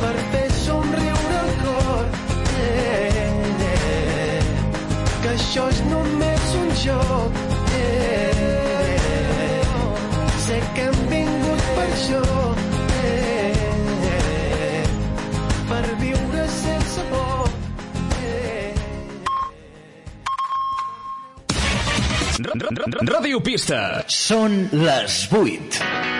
per fer somriure el cor. Eh, eh, que això és només un joc. Eh, sé que hem vingut per això. Eh, eh, per viure sense por. Eh, Ràdio Pista. Són les 8.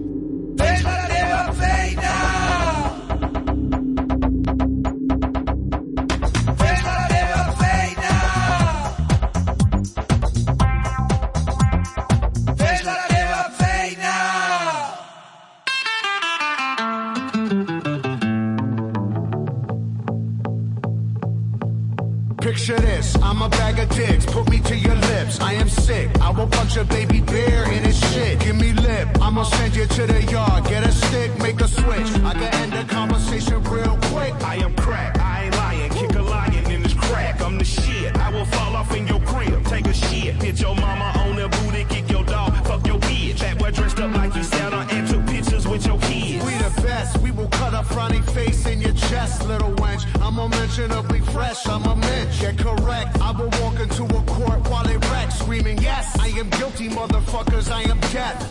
Unmentionably fresh, I'm a mensch. Get correct, I will walk into a court while they wreck, screaming, yes, I am guilty, motherfuckers, I am death.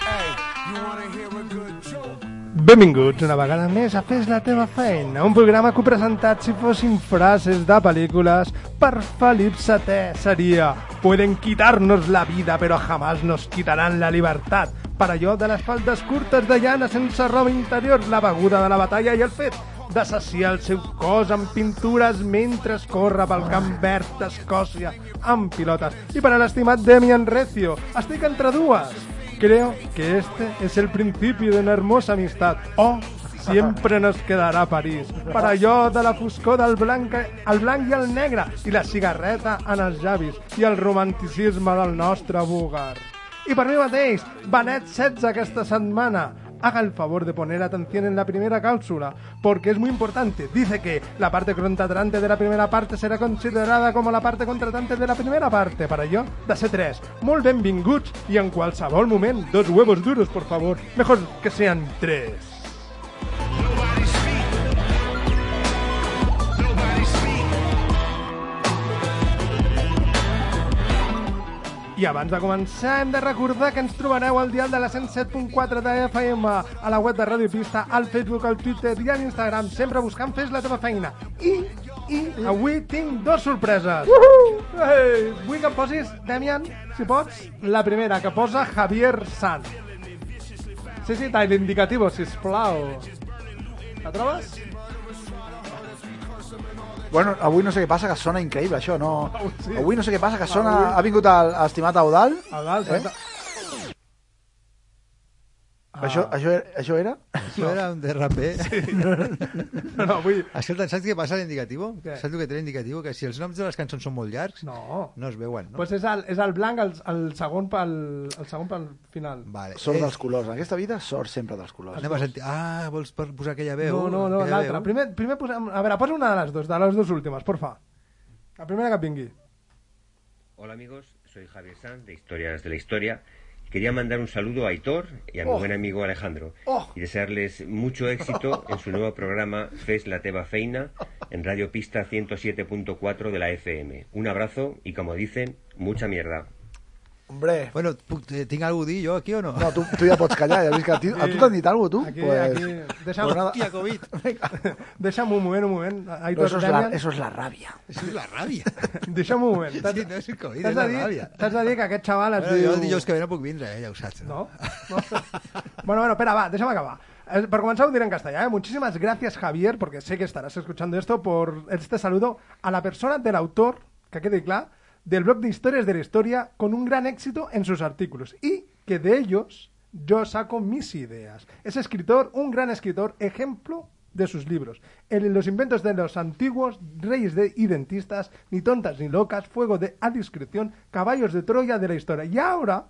Hey, you wanna hear a good joke? Benvinguts una vegada més a Fes la teva feina, un programa que presentat si fossin frases de pel·lícules per Felip VII seria Pueden quitarnos la vida però jamás nos quitarán la libertad per allò de les faldes curtes de llana sense roba interior, la beguda de la batalla i el fet de saciar el seu cos amb pintures mentre corre pel camp verd d'Escòcia amb pilotes. I per a l'estimat Demian Recio, estic entre dues. Creo que este es el principio de una hermosa amistad. Oh, siempre nos quedará París. Per allò de la foscor del blanc, el blanc i el negre, i la cigarreta en els llavis, i el romanticisme del nostre búgar. Y por mi mateix, Benet 16 esta setmana. Haga el favor de poner atención en la primera cápsula, porque es muy importante. Dice que la parte contratante de la primera parte será considerada como la parte contratante de la primera parte. Para ello, de ser tres. Molt benvinguts i en qualsevol moment, dos huevos duros, por favor. Mejor que sean tres. I abans de començar hem de recordar que ens trobareu al dial de la 107.4 de FM, a la web de Ràdio Pista, al Facebook, al Twitter i a l'Instagram, sempre buscant Fes la teva feina. I, i avui tinc dos sorpreses. Uh -huh. Ei, vull que em posis, Demian, si pots, la primera, que posa Javier San. Sí, sí, tal, l'indicativo, sisplau. La trobes? Bueno, avui no sé què passa, que sona increïble, això, no... Sí. Avui no sé què passa, que sona... Avui- Ha vingut el, estimat Eudal. A dalt, Eh? Eh? Això, això, era, això era? Això era un derrape. No, no, vull... Escolta, saps què passa a l'indicatiu? Què? Saps el que té l'indicatiu? Que si els noms de les cançons són molt llargs, No. no es veuen, no? Pues és el, és el blanc, el, el, segon pel, el segon pel final. Vale. Sort Eh, dels colors. En aquesta vida, sort sempre dels colors. Anem a sentir... Ah, vols posar aquella veu? No, no, no, Aquella l'altra. Primer, primer posem... A veure, posa una de les dues, de les dues últimes, porfa. La primera que et vingui. Hola amigos, soy Javier Sanz de Historias de la Historia. Quería mandar un saludo a Aitor y a mi Oh. buen amigo Alejandro Oh. y desearles mucho éxito en su nuevo programa Fes la Teba Feina en Radio Pista 107.4 de la FM. Un abrazo y como dicen, mucha mierda. Hombre, Bueno, puc, eh, tinc alguna cosa a dir jo aquí o no? no, tu, tu ja pots callar, ja que a, ti, a tu t'han dit alguna cosa, tu? Aquí, Pues- aquí... Deixa'm, pues. Hòstia, Covid. deixa'm un moment, un moment. No, Aitor eso, es la, eso es la rabia. Això és la ràbia. deixa'm un moment. Sí, no és el Covid, és la dir, ràbia. t'has de dir que aquest xaval es Bueno, diu... jo el dijous que ve no puc vindre, eh, ja ho saps. ¿No? no. bueno, bueno, espera, va, déjame acabar. Eh, Para comenzar, diré en castellano. ¿eh? Muchísimas gracias, Javier, porque sé que estarás escuchando esto, por este saludo a la persona del autor, que quede claro, del blog de historias de la historia, con un gran éxito en sus artículos. Y que de ellos yo saco mis ideas. Es escritor, un gran escritor, ejemplo de sus libros. El, los inventos de los antiguos, reyes de y dentistas, ni tontas ni locas, fuego de a discreción, caballos de Troya de la historia. Y ahora,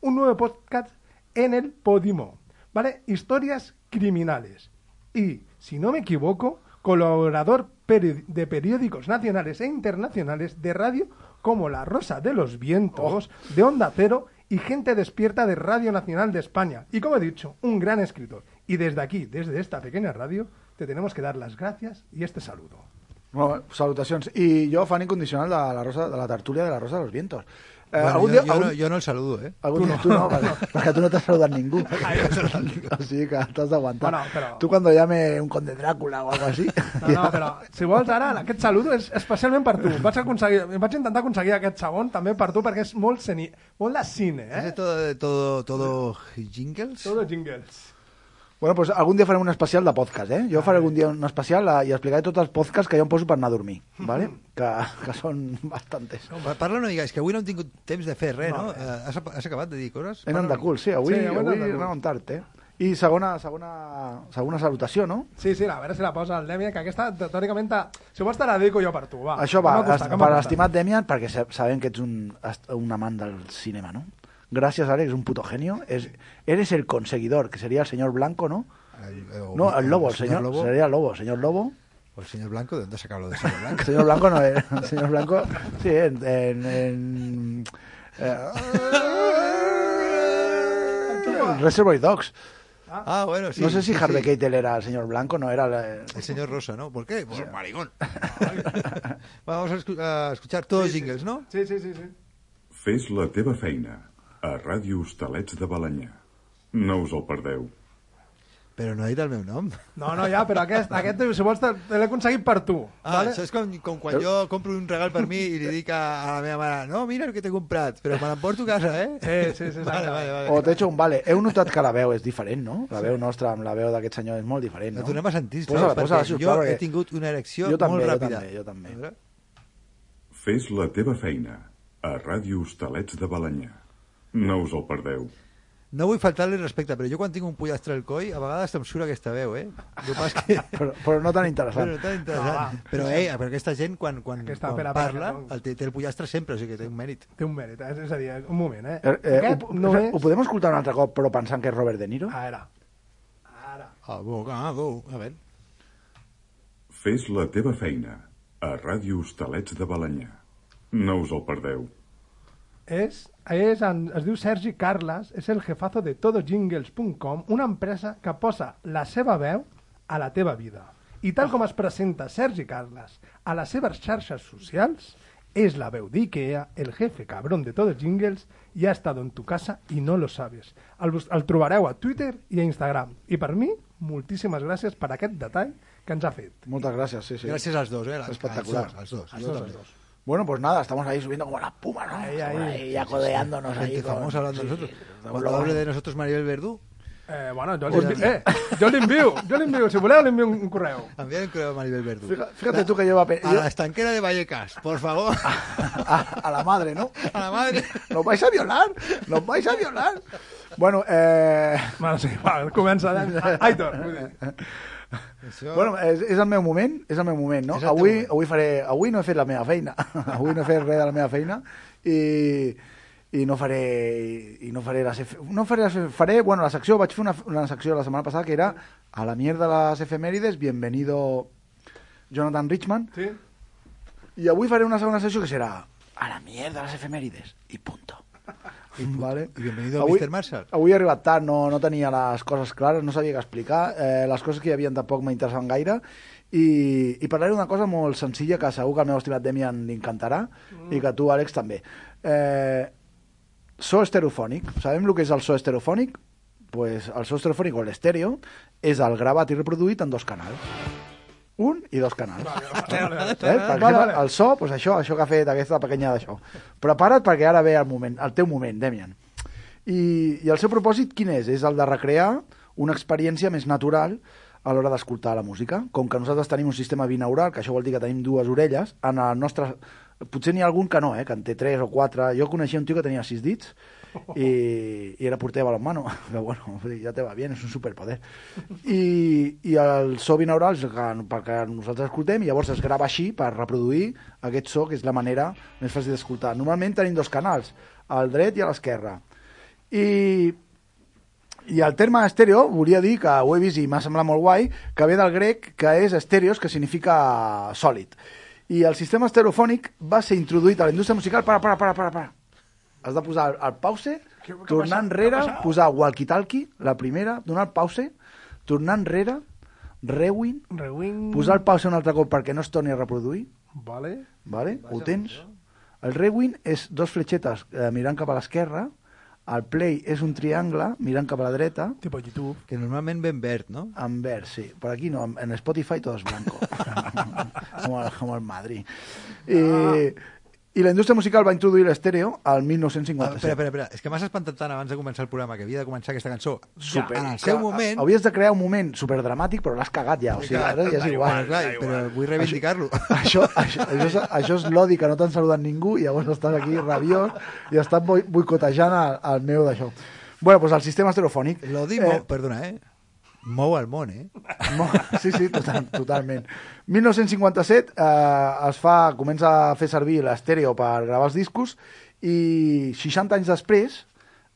un nuevo podcast en el Podimo, ¿vale? Historias criminales. Y, si no me equivoco, colaborador de periódicos nacionales e internacionales de radio como La Rosa de los Vientos, de Onda Cero y Gente Despierta de Radio Nacional de España. Y como he dicho, un gran escritor. Y desde aquí, desde esta pequeña radio, te tenemos que dar las gracias y este saludo. Bueno, salutacions. I jo, fan incondicional de la, Rosa, de la tertúlia de la Rosa de los Vientos. Eh, Bueno, algun jo, dia, jo, algun, no, jo no el saludo, eh? algun dia, tu no, perquè, perquè tu no t'has saludat ningú. o sigui que t'has d'aguantar. Bueno, però- Tu cuando llame un conde Drácula o algo así... No, no, però si vols ara, aquest saludo és especialment per tu. Vaig, aconseguir, vaig intentar aconseguir aquest segon també per tu perquè és molt, ceni, molt de cine, ¿Es de eh? todo, de todo, todo jingles? Todo jingles. Bueno, pues algun dia farem un especial de podcast, eh? Jo faré algun dia un especial i explicaré tots els podcasts que jo em poso per anar a dormir, ¿vale? que, que són bastantes. No, pa- Parla mica, és que avui no hem tingut temps de fer res, no? Vale. Eh, has, has acabat de dir coses? Hem anat de cul, sí, avui, Sí, avui avui, anàvem tard, eh? I segona, segona, segona salutació, no? Sí, sí, a veure si la posa el Demian, que aquesta, teòricament, te- si vols te la dedico jo per tu, va. Això va, que m'ha per costat. l'estimat Demian, perquè sa- sabem que ets un, un amant del cinema, ¿no? Gracias, Alex, un puto genio. Es, eres el conseguidor, que sería el señor Blanco, ¿no? El- eh, No, el lobo, el señor señor, Lobo. sería el lobo, señor lobo. ¿O el señor Blanco? ¿De dónde sacado lo de señor Blanco? El señor Blanco no es. El señor Blanco, sí, en. en, en eh, Reservoir Dogs. Ah, bueno, sí. no sé si sí, Harvey sí. Keitel era el señor Blanco, no era. el- El señor Rosa, ¿no? ¿Por qué? Por maricón. Vamos a, escu- a escuchar todos jingles, ¿no? Sí, sí, sí, sí. Fes la teva feina a Ràdio Hostalets de Balanyà. No us el perdeu. Però no ha dit el meu nom. No, no, ja, però aquest, aquest si vols, te, te l'he aconseguit per tu. Ah, vale? això és com, com quan jo compro un regal per mi i li dic a, a la meva mare no, mira el que t'he comprat, però me l'emporto a casa, eh? Sí, sí, sí. Vale, vale, vale. O t'he hecho un vale. Heu notat que la veu és diferent, no? La veu nostra amb la veu d'aquest senyor és molt diferent, La no? tornem a sentir, posa-la, Perquè sisplau, jo perquè- he tingut una erecció Jo també, molt jo ràpida. també, jo també. A veure. Fes la teva feina a Ràdio Hostalets de Balanyà. No us el perdeu. No vull faltar-li respecte, però jo quan tinc un pollastre al coll, a vegades em surt aquesta veu, eh? Que és que... Però, però no tan Però interessant. no tan interessant. però, eh, però aquesta gent, quan, quan, Aquesta quan pera parla, pera, no? el té, té el pollastre sempre, o sigui que té un mèrit. Té un mèrit, eh? és a dir, un moment, eh? Eh, eh, Aquest ho, no és... ho podem escoltar un altre cop, però pensant que és Robert De Niro? Ara. Ara. Abogado. A veure. Fes la teva feina a Ràdio Hostalets de Balanyà. No us el perdeu. És, és, en, es diu Sergi Carles, és el jefazo de todojingles.com, una empresa que posa la seva veu a la teva vida. I tal com es presenta Sergi Carles a les seves xarxes socials, és la veu d'IKEA, el jefe cabrón de Todos Jingles, i ha estat en tu casa i no lo sabes. El, el trobareu a Twitter i a Instagram. I per mi, moltíssimes gràcies per aquest detall que ens ha fet. Moltes gràcies, sí, sí. Gràcies als dos, eh? Espectacular. Als dos, als dos. Els jo dos, els dos. Bueno, pues nada, estamos ahí subiendo como la puma, ¿no? Ahí, ahí. ahí ya codeándonos ahí. Gente con- hablando de sí, nosotros. sí, Cuando hable de nosotros Maribel Verdú, Eh, bueno, li, envi... eh, jo li envio, jo li envio, si voleu li envio un, correu. envíen un correo a Maribel Verdú. Fíjate, fíjate tú que lleva pe- A yo- la estanquera de Vallecas, por favor. a, a la madre, ¿no? A la madre. Nos vais a violar, nos vais a violar. Bueno, eh... Bueno, sí, va, comença. eh? Aitor, dir. Això... Bueno, és, és el meu moment, és el meu moment, no? Avui, moment. avui, faré, avui no he fet la meva feina, avui no he fet res de la meva feina i, i no faré i no faré les F- no faré, les, faré bueno, la secció, vaig fer una, una secció la setmana passada que era a la mierda las efemérides, bienvenido Jonathan Richman Sí? i avui faré una segona secció que serà a la mierda las efemérides i punto. Vale. Y bienvenido a Avui- Mr. Marshall. Avui he arribat tard, no, no tenia les coses clares, no sabia què explicar. Eh, les coses que hi havia tampoc m'interessaven gaire. I, I parlaré d'una cosa molt senzilla que segur que al meu estimat Demian li encantarà i que a tu, Àlex, també. Eh, so estereofònic. Sabem el que és el so estereofònic? Pues el so estereofònic o l'estèreo és el gravat i reproduït en dos canals. Un i dos canals. Eh? Per exemple, el so, pues això, això que ha fet aquesta pequeña d'això. Prepara't perquè ara ve el moment, el teu moment, Demian. I, I el seu propòsit quin és? És el de recrear una experiència més natural a l'hora d'escoltar la música. Com que nosaltres tenim un sistema binaural, que això vol dir que tenim dues orelles, en el nostre... Potser n'hi ha algun que no, eh, que en té tres o quatre. Jo coneixia un tio que tenia sis dits i, i era porter de balonmano. Però bueno, ja te va bien, és un superpoder. I, i el so binaural és el que, pel que nosaltres escoltem i llavors es grava així per reproduir aquest so, que és la manera més fàcil d'escoltar. Normalment tenim dos canals, al dret i a l'esquerra. I, i el terme estèreo volia dir que ho he vist i m'ha semblat molt guai, que ve del grec, que és estéreos, que significa sòlid. I el sistema estereofònic va ser introduït a la indústria musical... Para, para, para, para, para. Has de posar el pause, tornar enrere, posar walkie-talkie, la primera, donar el pause, tornar enrere, rewind, Rewind... posar el pause un altre cop perquè no es torni a reproduir, Vale. vale? ho tens? El rewind és dos fletxetes eh, mirant cap a l'esquerra, el play és un triangle mirant cap a la dreta, Tipo YouTube. Que normalment ven verd, no? en verd, sí. Per aquí no, en Spotify todo es blanco. como, el, como el Madrid. I, I la indústria musical va introduir l'estèreo al Ah, 1957. espera, espera, espera. És que m'has espantat tant abans de començar el programa que havia de començar aquesta cançó. Super. En el seu Que moment... Havies de crear un moment superdramàtic, però l'has cagat ja. O sigui, ara ja és igual. Clar, però vull reivindicar-lo. Això, això, això, és, això és l'odi que no t'han saludat ningú i llavors estàs aquí rabiós i estàs boi- boicotejant el, el meu d'això. Bueno, doncs el sistema estereofònic... L'odi mou, perdona, eh? Mou el món, eh? Sí, sí, total, totalment. 1957 eh, es fa, comença a fer servir l'estèreo per gravar els discos i 60 anys després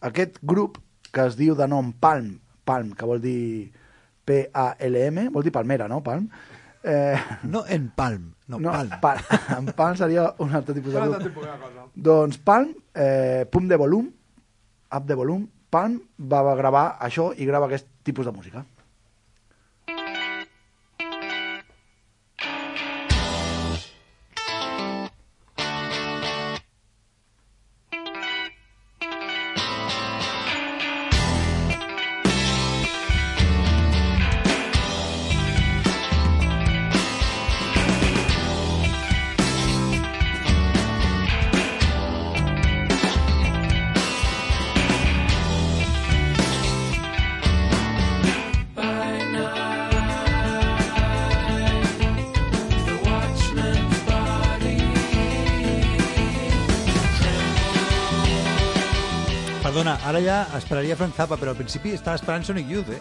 aquest grup que es diu de nom Palm, Palm, que vol dir P-A-L-M, vol dir palmera, no? Palm. Eh, No en palm, no, no, palm. Palm. En Palm seria un altre tipus de grup. Doncs Palm, eh, pum de volum, up de volum, Palm va gravar això i grava aquest tipus de música. Ara ja esperaria Frank Zappa, però al principi estava esperant Sonic Youth, eh?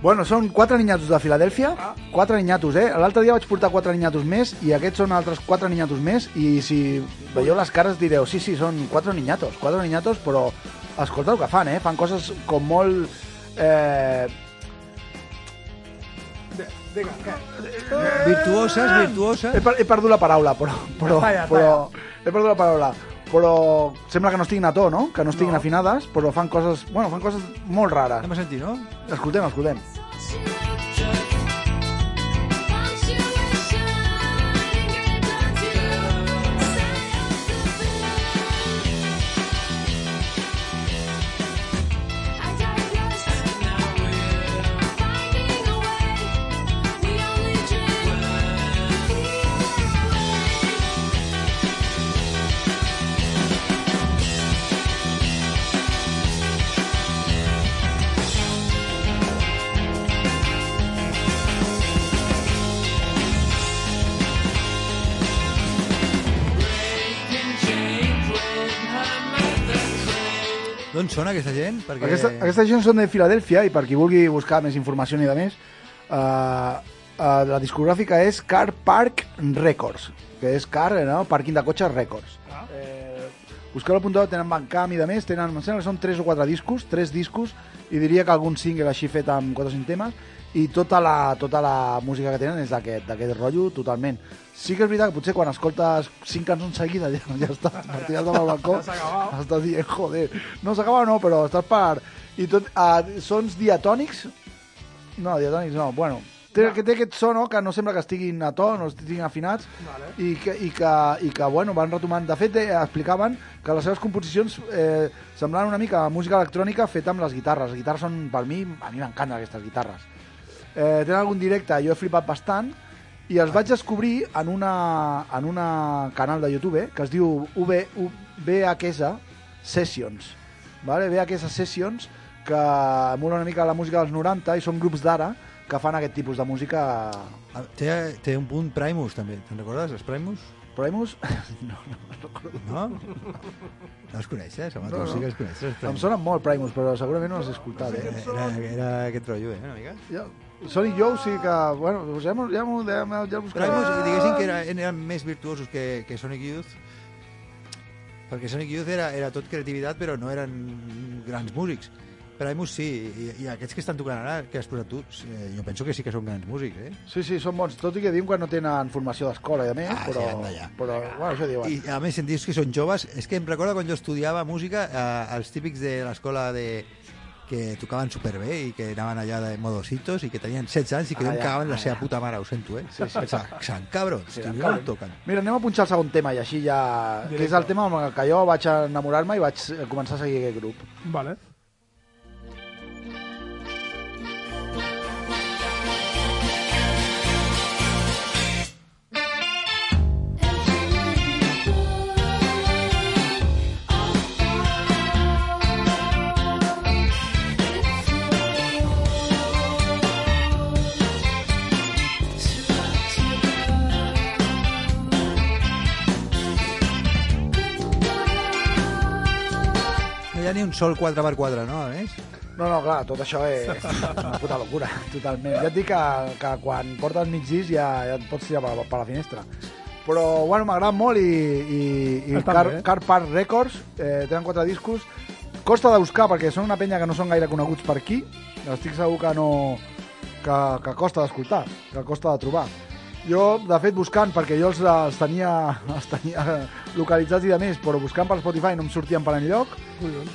Bueno, són quatre ninyatos de Filadèlfia, quatre ninyatos, eh? L'altre dia vaig portar quatre ninyatos més i aquests són altres quatre ninyatos més i si veieu les cares direu, sí, sí, són quatre ninyatos, quatre ninyatos, però escolta el que fan, eh? Fan coses com molt... Eh... Virtuoses, virtuoses. He, per, he perdut la paraula, però... però, però he perdut la paraula, però sembla que no estiguin a to, no? Que no estiguin no. afinades, però fan coses, bueno, fan coses molt rares. Anem a sentir, no? Escoltem, escoltem. Són aquesta gent? Perquè... Aquesta, aquesta gent són de Filadèlfia i per qui vulgui buscar més informació ni de més, uh, uh, la discogràfica és Car Park Records, que és car, eh, no? Parking de cotxes Records. Ah. Eh, busqueu apuntat, tenen Bandcamp i de més, tenen, em sembla que són 3 o 4 discos, 3 discos, i diria que algun single així fet amb 4 o 5 temes, i tota la, tota la música que tenen és d'aquest d'aquest rotllo totalment. Sí que és veritat que potser quan escoltes 5 cançons seguides ja, ja està, per tirar del balcó, Ja estàs dient, joder, no s'acaba no, però estàs per... I tot, uh, sons diatònics? No, diatònics no, bueno, Té, que té aquest so, no?, que no sembla que estiguin a to, no estiguin afinats, Vale. i que, i que, i que bueno, van retomant. De fet, eh, explicaven que les seves composicions eh, semblaven una mica música electrònica feta amb les guitarres. Les guitarres són, per mi, a mi m'encanten aquestes guitarres. Eh, tenen algun directe, jo he flipat bastant, i els vaig descobrir en una, en una canal de YouTube que es diu VHS Sessions. Vale? VHS Sessions, que emulen una mica la música dels 90 i són grups d'ara que fan aquest tipus de música... Té, té un punt Primus, també. Te'n recordes, els Primus? Primus? No? No els coneixes, home, No, no. sí que els coneixes, Em sonen molt Primus, però segurament no els he escoltat. Eh? Era, era aquest rotllo, eh, una mica? Ja, Sonic Joe sí que... Bueno, doncs ja, m'ho- ja, ja, ja el buscaré. Primus, diguéssim que era, eren més virtuosos que, que Sonic Youth, perquè Sonic Youth era, era tot creativitat, però no eren grans músics. Primus sí, i, i aquests que estan tocant ara, que has posat tu, eh, jo penso que sí que són grans músics, eh? Sí, sí, són bons. Tot i que diuen que no tenen formació d'escola, i a més, Ah, sí, però, ja. però bueno, això diuen. I a més, em dius que són joves. És que em recorda quan jo estudiava música, eh, els típics de l'escola de que tocaven superbé i que anaven allà de modositos i que tenien 16 anys i que Ah, em ja, cagaven la ah, seva puta mare, ho sento, eh? Sí, sí. Sant cabrons, Sí, que no toquen. Mira, anem a punxar el segon tema i així ja... Que és el tema amb el que jo vaig enamorar-me i vaig començar a seguir aquest grup. Vale. Ha ni un sol 4x4, no, a més? No, no, clar, tot això és una puta locura, totalment. Ja et dic que, que quan portes mig disc ja, ja et pots tirar per, per la finestra. Però, bueno, m'agrada molt i, i, i Car, bé. Car Park Records eh, tenen quatre discos. Costa de buscar perquè són una penya que no són gaire coneguts per aquí. Estic segur que no... que, que costa d'escoltar, que costa de trobar. Jo, de fet, buscant, perquè jo els, els, tenia, els tenia localitzats i de més, però buscant per Spotify no em sortien per enlloc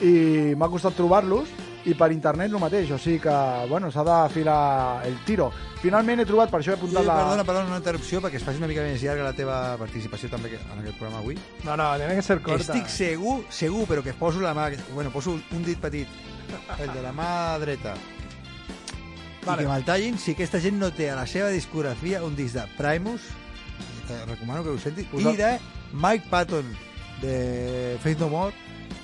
i m'ha costat trobar-los i per internet el mateix, o sigui que, bueno, s'ha de filar el tiro. Finalment he trobat, per això he apuntat la... perdona, perdona, una interrupció perquè es faci una mica més llarga la teva participació també en aquest programa avui. No, no, tiene que ser corta. Estic segur, segur, però que poso la mà... Bueno, poso un dit petit, el de la mà dreta. Vale. I que me'l tallin si aquesta gent no té a la seva discografia un disc de Primus, te recomano que ho sentis, Posa- i de Mike Patton, de Faith No More,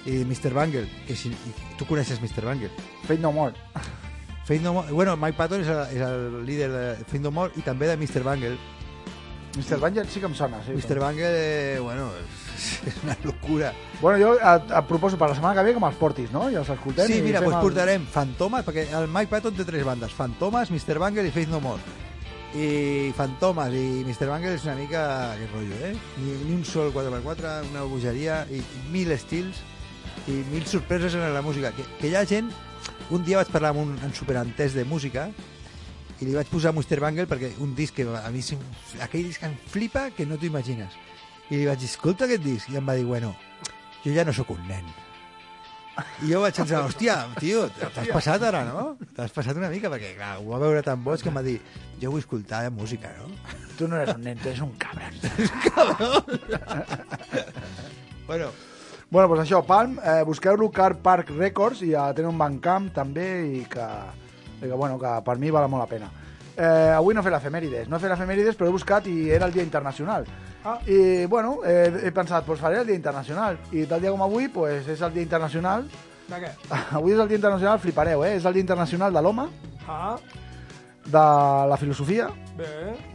i Mr. Bangle, que si, tu coneixes Mr. Bangle. Fate No More. Faith No More, bueno, Mike Patton és el, és el líder de Faith No More i també de Mr. Bangle. Mr. Banger sí que em sona, sí. Mr. Bangle, eh, bueno, és, és una locura. Bueno, jo et, et proposo per la setmana que ve que me'ls portis, no? I els escoltem Sí, mira, doncs el- portarem Fantomas, perquè el Mike Patton té tres bandes, Fantomas, Mr. Bangle i Faith No More. I Fantomas i Mr. Bangle és una mica aquest rotllo, eh? Ni, ni un sol 4x4, una bogeria i, mil estils i mil sorpreses en la música. Que, que hi ha gent... Un dia vaig parlar amb un en superentès de música i li vaig posar Mr. Bangle perquè un disc que a mi un- aquell disc em flipa que no t'ho imagines. I li vaig dir, escolta aquest disc, i em va dir, bueno, jo ja no sóc un nen. I jo vaig pensar, hòstia, tio, t'has passat ara, no? T'has passat una mica, perquè clar, ho va veure tan boig que em va dir, jo vull escoltar música, no? Tu no eres un nen, tu eres un cabron. Bueno, Bueno, doncs això, Palm, eh, busqueu-lo Car Park Records i ja tenen un Bandcamp també i que, i que, bueno, que per mi val molt la pena. Eh, avui no he fet l'efemèrides, no he fet l'efemèrides però he buscat i era el Dia Internacional. Ah. I, bueno, eh, he pensat, doncs faré el Dia Internacional. I tal dia com avui, pues, és el Dia Internacional... De què? Avui és el Dia Internacional, flipareu, eh? És el Dia Internacional de l'home, Ah, de la filosofia, bé.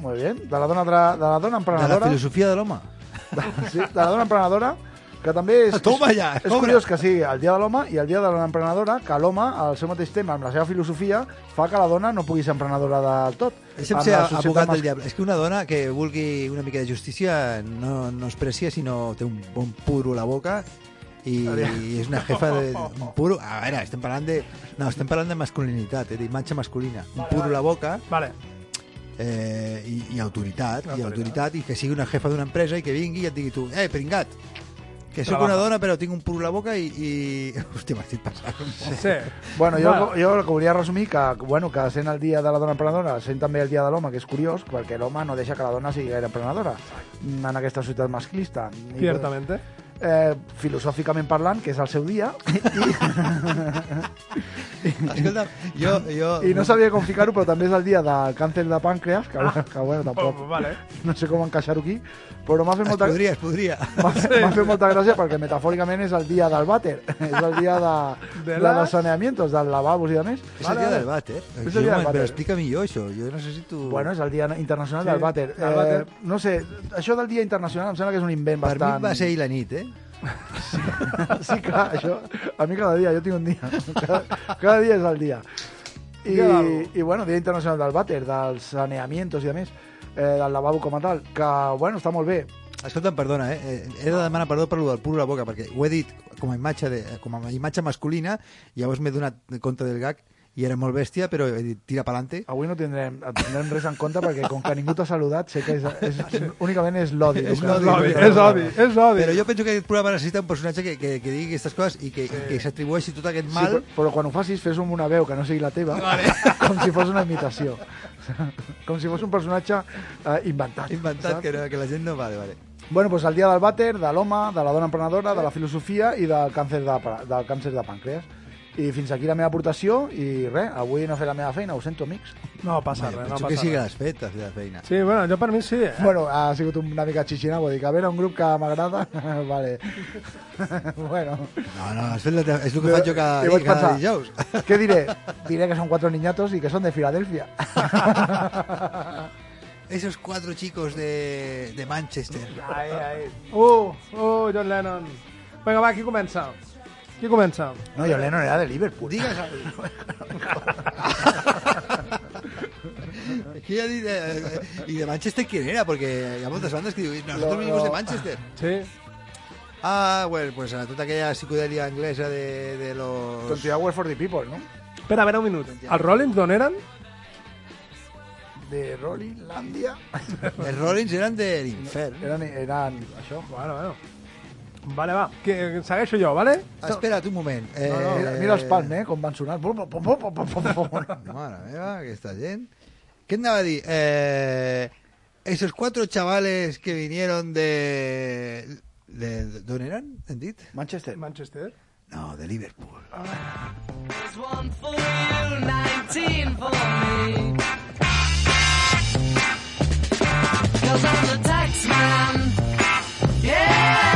molt bé, de la dona, de la dona de la emprenedora... filosofia de l'home. Sí, de la dona emprenedora, que també és, Toma és, ja, és cobra. curiós que sigui el dia de l'home i el dia de la dona emprenedora, que l'home, al seu mateix temps, amb la seva filosofia, fa que la dona no pugui ser emprenedora del tot. Deixa'm ser abogat del diable. És que una dona que vulgui una mica de justícia no, no es precia si no té un bon puro a la boca i, i és una jefa de un puro... A veure, estem parlant de... No, estem parlant de masculinitat, eh, d'imatge masculina. Un puro a la boca Vale. eh, i, i autoritat, i autoritat, i que sigui una jefa d'una empresa i que vingui i et digui tu, eh, pringat, que sóc una dona però tinc un puro a la boca i... i... Hòstia, m'estic passant un poc. Sí. Bueno, jo, Bueno. jo el que volia resumir que, bueno, que sent el dia de la dona emprenedora, sent també el dia de l'home, que és curiós, perquè l'home no deixa que la dona sigui gaire emprenedora en aquesta societat masclista. I, Ciertamente. Eh, filosòficament parlant, que és el seu dia, Escolta, jo... jo i no sabia com ficar-ho, però també és el dia del càncer de pàncreas, que, bueno, que bueno, tampoc... Oh, vale. No sé com encaixar-ho aquí, però m'ha fet Es molta... podria, es podria. M'ha fet, fet molta gràcia perquè metafòricament és el dia del vàter, és el dia de, De de, les- dels saneamientos, dels lavabos i de més. És el dia del vàter. És el dia del Però vàter. explica millor això, jo necessito... Bueno, és el dia internacional Sí, del vàter. Eh, no sé, això del dia internacional em sembla que és un invent per bastant... mi va ser ahir la nit, eh? Sí, clar, això... A mi cada dia, jo tinc un dia. Cada, cada dia és el dia. I. I, bueno, Dia Internacional del Vàter, dels saneamientos i a més, eh, del lavabo com a tal, que, bueno, està molt bé. Escolta'm, perdona, eh? eh, He de demanar perdó per lo del puro la boca, perquè ho he dit com a imatge, de, com a imatge masculina, llavors m'he donat compte del gag i era molt bèstia, però he dit, tira pa'lante. Avui no tindrem, tindrem res en compte perquè com que ningú t'ha saludat, sé que és, és, únicament és l'odi. És l'odi, És odi, és odi. Però jo penso que aquest programa necessita un personatge que, que, que digui aquestes coses i que, sí. que s'atribueixi tot aquest Sí, mal. però, però quan ho facis, fes amb una veu que no sigui la teva, vale. com si fos una imitació. Com si fos un personatge eh, inventat. inventat, saps? que, no, que la gent no... Vale, vale. Bueno, doncs el dia del vàter, de l'home, de la dona emprenedora, de la filosofia i del càncer de, del càncer de pàncreas. I fins aquí la meva aportació i res, avui no he fet la meva feina, ho sento, amics. No passa res, no Penso passa que sí que res. l'has fet, la feina. Sí, bueno, jo per mi sí, eh? Bueno, ha sigut una mica xixina, vull dir que a veure un grup que m'agrada, vale. bueno, No, no, has fet la teva, és el que faig jo cada, I vaig cada pensar, dijous. què diré? Diré que són quatre niñatos i que són de Filadèlfia. Esos cuatro chicos de, de Manchester. Ai, ai. Uh, uh, John Lennon. Vinga, va, qui comença? Qui comença? No, John Lennon era de Liverpool. Digues... Qui ha dit... Eh, eh, I de Manchester quién era? Perquè hi ha moltes bandes que diuen nosotros No, venimos no. de Manchester. Sí. Ah, bueno, pues a tota aquella psicodèlia anglesa de, de los... 20 hours for the people, no? Espera, a veure un minut. Els Rollins d'on eren? De Rollinlandia. Els Rollins eren de l'infern. Eren, eren això. Bueno, bueno. Vale, va. Que, segueixo jo, vale? Ah, espera't un moment. Eh, No, no, mira, mira els palms, eh, com van sonar. Pum, pum, pum, pum, pum, pum, pum. Mare meva, aquesta gent. Què anava a dir? Eh, esos cuatro chavales que vinieron de... de ¿D'on eren, hem dit? Manchester. Manchester. No, de Liverpool. There's one for you, 19 for me. Cause I'm the tax man. Yeah,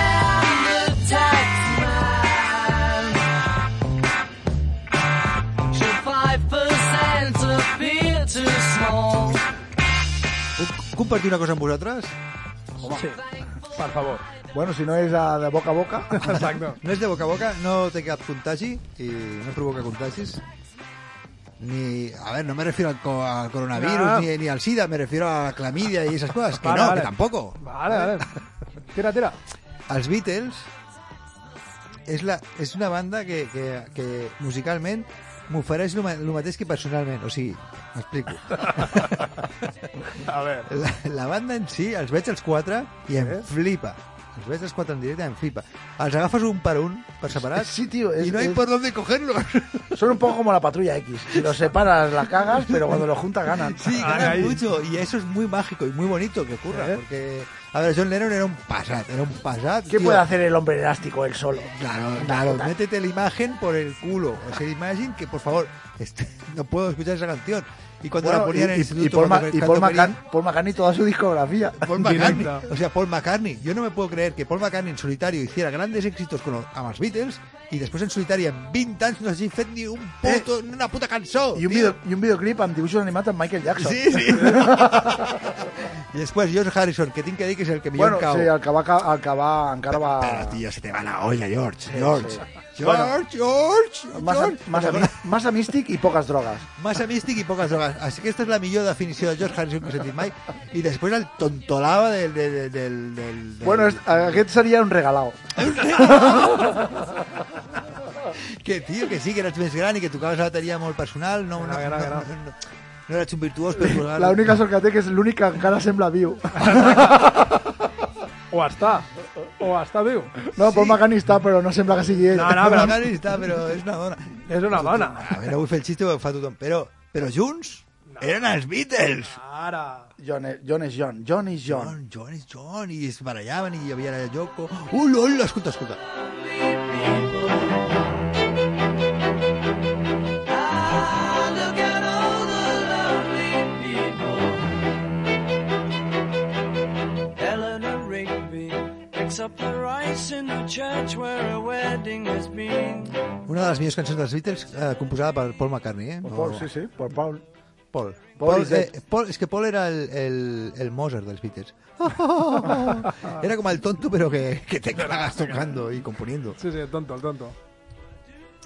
compartir una cosa amb vosaltres? Sí, per favor. Bueno, si no és a, de boca a boca. Exacte. No és de boca a boca, no té cap contagi i no provoca contagis. Ni, a ver, no me refiero al, co- al coronavirus Ah. ni, ni al SIDA, me refiero a la clamidia y esas cosas. Que Vale, no, vale. que tampoco. Vale, vale. Tira, tira. Els Beatles és, la, és una banda que, que, que musicalment m'ofereix el, ma- el mateix que personalment. O sigui, m'explico. A veure. La, la banda en si, els veig els quatre i em flipa. Els veig els quatre en directe i em flipa. Els agafes un per un, per separat, Sí, tío. Es, y no hay es- por dónde cogerlos. Son un poco como la patrulla X. Si los separas, la cagas, pero cuando los juntas ganan. Sí, ganan ay. mucho. Y eso es muy mágico y muy bonito que ocurra. ¿Eh? Porque, a ver, John Lennon era un pasat, era un pasat. ¿Qué tío. puede hacer el hombre elástico él solo? Claro, claro, métete la imagen por el culo. Esa imagen que, por favor, este, no puedo escuchar esa canción. Y cuando la Bueno, ponían en el y, y, instituto... Paul, cuando- y Paul, McCartney, Paul McCartney toda su discografía. Paul McCartney, o sea, Paul McCartney. Yo no me puedo creer que Paul McCartney en solitario hiciera grandes éxitos con los, amb els Beatles y después en solitario en 20 anys no fet ni un puto, ni una puta cançó. Y un, video, y un videoclip amb dibuixos animats amb Michael Jackson. Sí, sí. I després George Harrison, que tinc que dir que és el que millor Bueno, sí, el que va, el que va encara va... Però, tio, se te va la olla, George. George. sí. George, George, Massa, George. massa, mi- massa místic i poques drogues. Massa místic i poques drogues. Així que aquesta és la millor definició de George Harrison que he sentit mai. I després el tontolava del... del, del, del, del Bueno, és, aquest seria un regalao. Que, tio, que sí, que eres més gran i que tocaves la bateria molt personal. No, no, no, no. no, no, no eres un virtuós, però... L'única sort que té que és l'únic que encara sembla viu. O està. O està viu. No, Paul McCartney està, però no sembla que sigui ell. No, no, però McCartney està, però és una dona. és una dona. A veure, vull fer el xiste, ho fa tothom. Però, però junts eren els Beatles. Ara. John, és- John és John. John és John. John, John és John, i es barallaven, i hi havia la Yoko. Ui, ui, escolta, escolta. Una de les millors cançons dels Beatles eh, composada per Paul McCartney, eh? Per Paul, sí, sí, per Paul. Paul. Paul Paul, eh, Paul, és que Paul era el, el, el Mozart dels Beatles. era como el tonto, pero que, que te cagas tocando y componiendo. Sí, sí, el tonto, el tonto.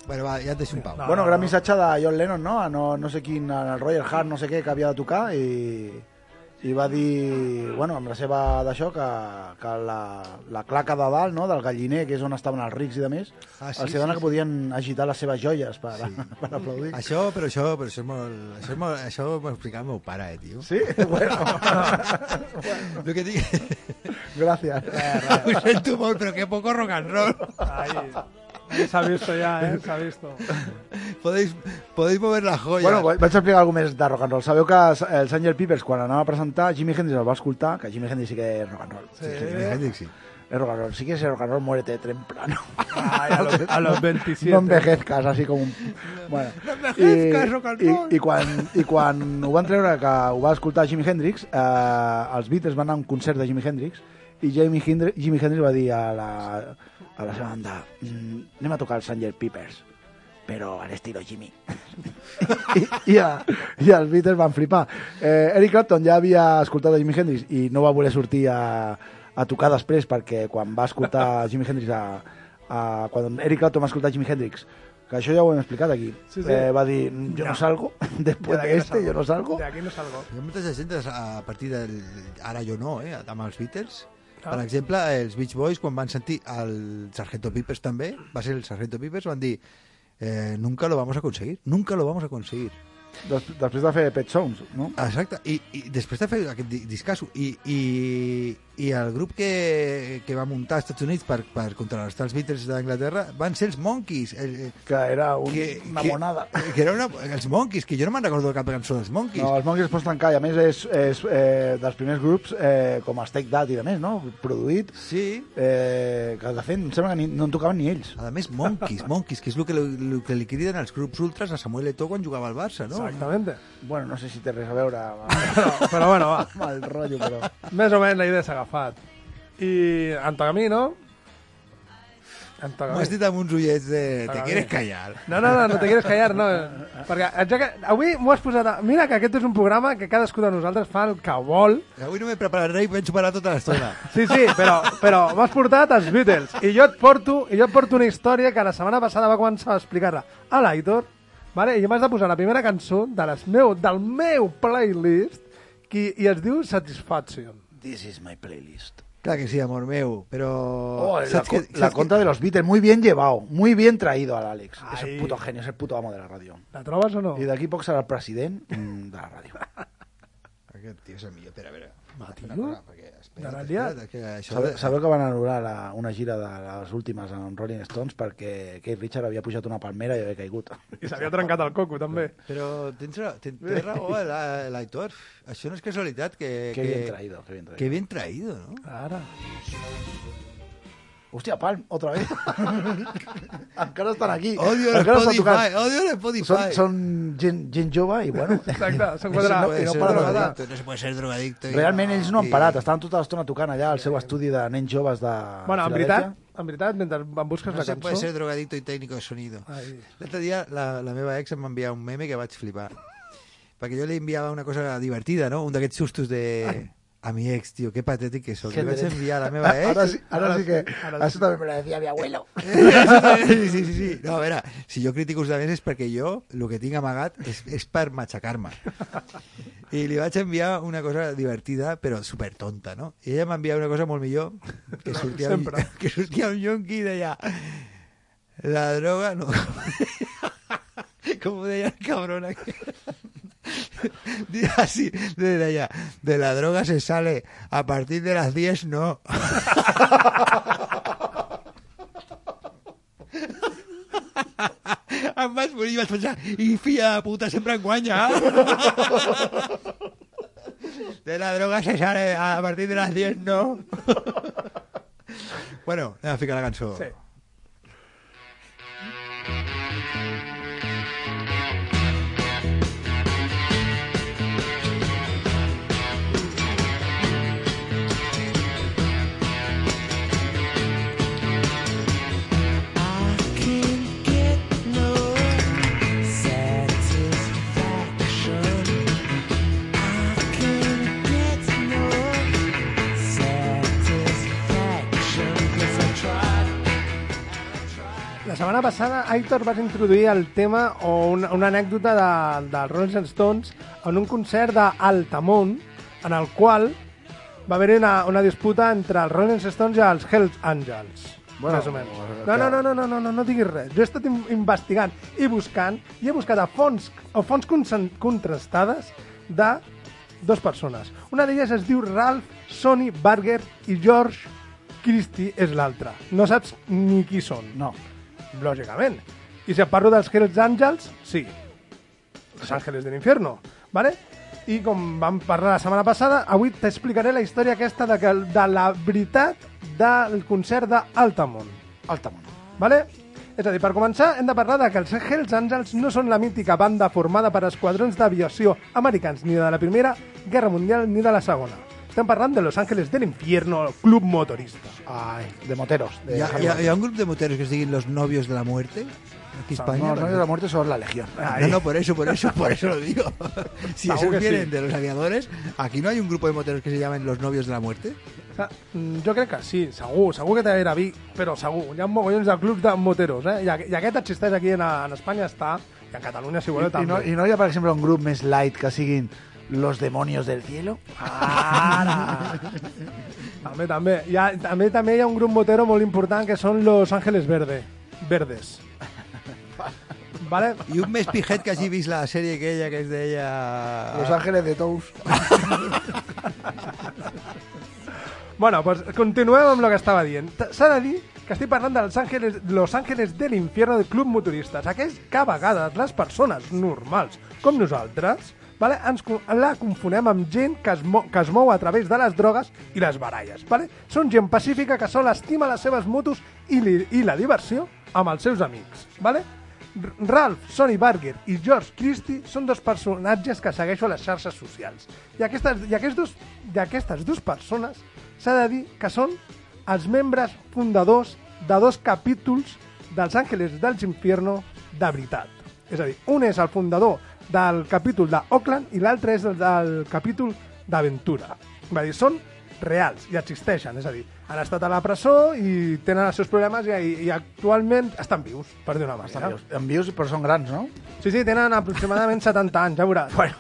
Bueno, va, ja et deixo un pau. No. Bueno, gran missatge de John Lennon, no? A no, no sé quin, al Royal Heart, no sé què, que havia de tocar i, i va dir, bueno, amb la seva d'això, que, que la, la claca de dalt, no?, del galliner, que és on estaven els rics i de més, Ah, sí, els sí, dona sí. que podien agitar les seves joies per, per aplaudir. Això, però això, però això és molt... Això, és molt, això m'ho explicava el meu pare, eh, tio. Sí? Bueno, Lo que dic... gràcies. Ho sento molt, però que poco rock and roll. Ahí se ha visto ya, ¿eh? Se ha visto. Podéis, podéis mover la joya. Bueno, vaig explicar alguna més de rock and roll. Sabeu que el Sgt. Peppers, quan anava a presentar, Jimi Hendrix el va escoltar, que Jimi Hendrix sí que és rock and roll. Sí. Jimi Hendrix, sí. Es rock and roll. Si quieres ser rock and roll, muérete temprano. Ay, a, los, a los 27. No envejezcas, así com un... Bueno. No envejezcas, rock and i, roll. i, quan, I quan ho van treure, que ho va escoltar Jimi Hendrix, eh, els Beatles van anar a un concert de Jimi Hendrix i Jimi Hendrix, Jimi Hendrix va dir a la, a la seva banda mm, anem a tocar el Sgt. Peppers però a l'estilo Jimmy. I, i, a, I els Beatles van flipar. Eh, Eric Clapton ja havia escoltat a Jimi Hendrix i no va voler sortir a, a tocar després perquè quan va escoltar Jimi Hendrix a, a, quan Eric Clapton va escoltar Jimi Hendrix que això ja ho hem explicat aquí Sí, sí. Eh, va dir, jo no salgo después De de este, jo no salgo De aquí no salgo. Hi ha molta gent a partir del... Ara jo no, eh? Amb els Beatles. Clar. Per exemple, els Beach Boys, quan van sentir el Sargento Pipers també, va ser el Sargento Pipers, van dir eh, nunca lo vamos a conseguir, nunca lo vamos a conseguir. Des, després de fer Pet Sounds no? Exacte, i, i després de fer aquest di- discasso, i, i, i el grup que, que va muntar als Estats Units per, per contrarrestar els Beatles d'Anglaterra van ser els Monkeys. El, el, que era un, que, una que- monada Que era una, els Monkeys, que jo no me'n recordo cap cançó dels Monkeys. no, els Monkeys es pots tancar i a més és, és eh, dels primers grups eh, com els Take That i de més, no? produït Sí, eh, que de fet em sembla que ni, no en tocaven ni ells A més, Monkeys, Monkeys, que és el que, el que li criden els grups ultras a Samuel Eto'o quan jugava al Barça, no? Exactamente. bueno, no sé si té res a veure amb, Però, però bueno, va. amb el rotllo però... Més o menys la idea s'ha agafat. I Antagami, no? M'ho Antagami. has dit amb uns ullets de... Te Agami. quieres callar. No, no, no, no te quieres callar, no. Perquè ja que, avui m'ho has posat... A... Mira que aquest és un programa que cadascú de nosaltres fa el que vol. Avui no m'he preparat res i penso parar tota l'estona. Sí, sí, però, però m'has portat els Beatles. I jo et porto i jo et porto una història que la setmana passada va començar a explicar-la a l'Aitor, vale? i m'has de posar la primera cançó de les meu, del meu playlist qui, i es diu Satisfaction. This is my playlist Clar que sí, amor meu, però... Oh, la, que- la contra de los Beatles, muy bien llevado, muy bien traído al Alex. Es Ai. el puto genio, es el puto amo de la radio. La trobes o no? I d'aquí poc serà el president mm, de la ràdio. Aquest tio és el millor. Espera, espera. Va, tio. Espera, perquè... La espera, liat. que això... Sabeu, sabeu que van anul·lar la, una gira de les últimes amb Rolling Stones perquè Keith Richard havia pujat una palmera i havia caigut. I s'havia trencat el coco, també. Però tens, ra- ten- tens raó, eh, la- l'Aitor. Això no és casualitat que... Que que, bien traído, que bien traído. Que bien traído, ¿no? Ara. Hòstia, Palm, otra vez. Encara estan aquí. Odio Encara tocant. odio Són, l'Spotify. són gent, gent jove i, bueno, Exacte, són No no- no no se puede ser drogadicto. realment ells no han i- parat. Estaven tota l'estona tocant allà al seu estudi de nens joves de Bueno, en veritat, en veritat, mentre em busques No la se puede cançó... ser drogadicto y técnico de sonido. Ai. L'altre dia la, la meva ex em va enviar un meme que vaig flipar. Perquè jo li enviava una cosa divertida, no? Un d'aquests sustos de... A mi ex, tio, que patètic que soc. Li vaig enviar a la meva ex... Ara sí, ara sí que... Ara Això també me lo decía mi abuelo. sí, sí, sí, sí. No, a veure, si jo critico els altres és perquè jo el que tinc amagat és, és per matxacar-me. I li vaig enviar una cosa divertida, però super tonta, no? I ella m'envia una cosa molt millor, que sortia, un, Sempre. que sortia un yonqui i deia la droga no... Com ho deia el cabrón aquí? Así, allá. De la droga se sale. A partir de las 10, no. Ambas bolivias y fía puta siempre en guaña. De la droga se sale a partir de las 10, no. bueno, anem a ficar la cançó. Sí. La setmana passada, Aitor vas introduir el tema o una, una anècdota de, dels Rolling Stones en un concert d'Altamont, en el qual va haver-hi una, una disputa entre els Rolling Stones i els Hells Angels. Bueno, més o menys. bueno, No, no, no, no, no, no, no, no diguis res. Jo he estat in- investigant i buscant, i he buscat a fonts, a consen- contrastades de dues persones. Una d'elles es diu Ralph Sonny Barger i George Christie és l'altra. No saps ni qui són. No. Lògicament. I si et parlo dels Hells Angels, sí. Los Ángeles de l'Infierno, ¿vale? I com vam parlar la setmana passada, avui t'explicaré la història aquesta de, que, de la veritat del concert d'Altamont. Altamont. ¿Vale? És a dir, per començar, hem de parlar de que els Hells Angels no són la mítica banda formada per esquadrons d'aviació americans ni de la Primera Guerra Mundial ni de la Segona. Estem parlant de Los Ángeles del Infierno, club motorista. Ay, de moteros. De Hi ha, hi, ha, hi ha un grup de moteros que es diguin los novios de la muerte aquí en España. No, los novios de la muerte son la legión. No, no, por eso, por eso, por eso lo digo. Si esos que vienen sí. de los aviadores, aquí no hay un grupo de moteros que se llamen los novios de la muerte. O sea, mm, jo crec que sí, segur, segur que té a Vic, però segur, hi ha mogollons de clubs de moteros, eh? I, i aquest existeix aquí en, en Espanya, està, i en Catalunya, si voleu, I, i, també. no, I no hi ha, per exemple, un grup més light que siguin los demonios del cielo? També, també. Hi ha, també, també hi ha un grup motero molt important que són Los Ángeles Verde, Verdes. Vale? I un més pijet que hagi vist la sèrie aquella que es deia... Los ángeles de Tous. Bueno, pues continuem amb el que estava dient. S'ha de dir que estic parlant dels Ángeles, Los Ángeles de l'Infierno del Club Motoristes, aquells que a vegades les persones normals, com nosaltres, vale, ens, la confonem amb gent que es, mo que es mou a través de les drogues i les baralles. Vale? Són gent pacífica que sol estima les seves motos i, li, i la diversió amb els seus amics. Vale? Ralph, Sonny Barger i George Christie són dos personatges que segueixo a les xarxes socials. I aquestes, i aquests dos, i aquestes dues persones s'ha de dir que són els membres fundadors de dos capítols dels Àngeles dels Infierno de veritat. És a dir, un és el fundador del capítol d'Oakland i l'altre és el del capítol d'Aventura. Va dir, són reals i existeixen, és a dir, han estat a la presó i tenen els seus problemes i, i actualment estan vius, per dir una manera. En vius, en vius, però són grans, no? Sí, sí, tenen aproximadament 70 anys, ja veuràs. Bueno,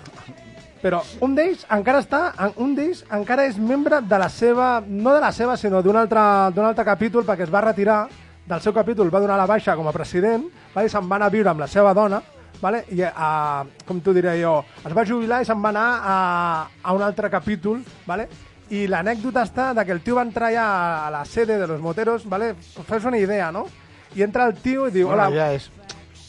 però un d'ells encara està, un d'ells encara és membre de la seva, no de la seva, sinó d'un altre, altre capítol, perquè es va retirar del seu capítol, va donar la baixa com a president, va, i se'n va anar a viure amb la seva dona, vale? i a, com t'ho diré jo, es va jubilar i se'n va anar a, a un altre capítol, vale? i l'anècdota està de que el tio va entrar ja a la sede de los moteros, vale? fes una idea, no? I entra el tio i diu, Bueno, hola, ya es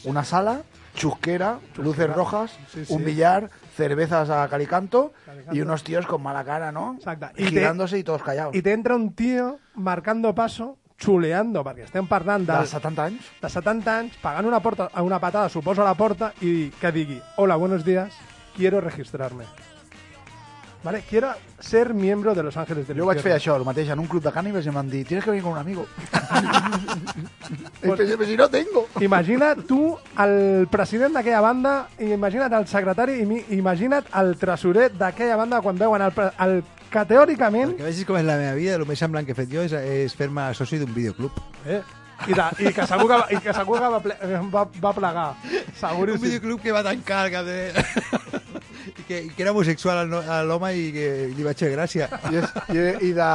una sala, chusquera, luces rojas, Sí, sí. un billar, cervezas a calicanto, Calicanto. y unos tíos con mala cara, ¿no? Exacte. Y girándose y todos callados. i t'entra un tio marcando paso, xuleando, perquè estem parlant de, de 70 anys. de 70 anys, pagant una, porta, una patada, suposo, a la porta, i que digui, hola, buenos días, quiero registrarme. Vale, quiero ser miembro de Los Ángeles del Jo vaig fer això, el mateix, en un club de cànibes i em van dir, tienes que venir con un amigo. I pensé, pero si no tengo. Imagina't tu el president d'aquella banda, i imagina't el secretari, i mi- imagina't el tresorer d'aquella banda quan veuen el, el que teòricament... Que vegis com és la meva vida, el més semblant que he fet jo és, és fer-me soci d'un videoclub. Eh, i, de, i, que segur que, va- i que segur que va, ple, va, va plegar. Un Seguríssim. videoclub que va tancar cap de... I que, i que era homosexual a l'home i que li vaig fer gràcia. I, és, i, i de...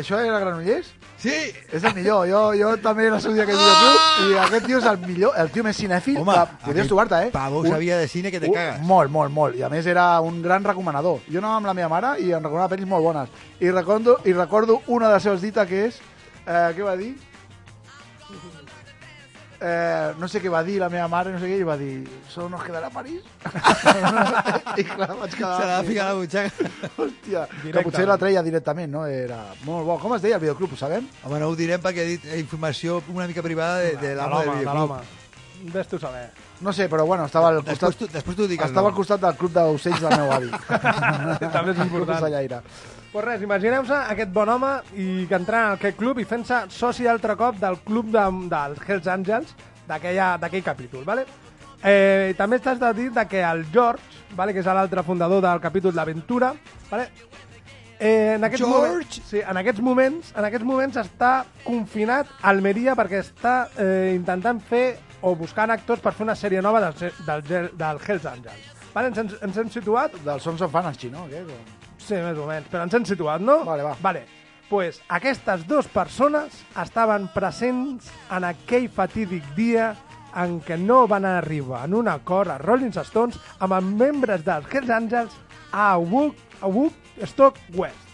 Això era Granollers? Sí! És el millor. Jo, jo també era soci d'aquest videoclub i aquest tio és el millor, el tio més cinèfil Home, que podries trobar-te, eh? pavo Un- sabia de cine que te un- cagas. Molt, molt, molt. I a més era un gran recomanador. Jo anava amb la meva mare i em recomanava pel·lis molt bones. I recordo, i recordo una de les seves dites que és... Eh, què va dir? Eh, no sé què va dir la meva mare, no sé què, i va dir, solo nos quedarà París? I clar, vaig quedar... Se l'ha ficat a la butxaca. Hòstia, que potser la treia directament, no? Era molt bo. Com es deia el videoclub, ho sabem? Home, no ho direm perquè he dit eh, informació una mica privada de, de De del l'home, de videoclub. l'home. Ves tu saber. No sé, però bueno, estava al Després costat... t'ho- després t'ho dic Estava al costat del club d'ocells del meu avi. També és important. Pues res, imagineu-se aquest bon home i que entrant en aquest club i fent-se soci altre cop del club de, dels Hells Angels d'aquell capítol, ¿vale? Eh, també t'has de dir que el George, ¿vale? que és l'altre fundador del capítol d'Aventura, ¿vale? Eh, en aquests George! Moments, sí, en aquests moments, en aquests moments està confinat a Almeria perquè està eh, intentant fer o buscant actors per fer una sèrie nova del, del, del Hells Angels. Vale? Ens, ens, ens hem situat Del Sons of Anarchy, no? Aquest, o... Sí, més o menys, però ens hem situat, no? Vale, va. Vale. Pues aquestes dues persones estaven presents en aquell fatídic dia en què no van arribar en un acord a Rolling Stones amb els membres dels Hells Angels a Wood, a Woodstock West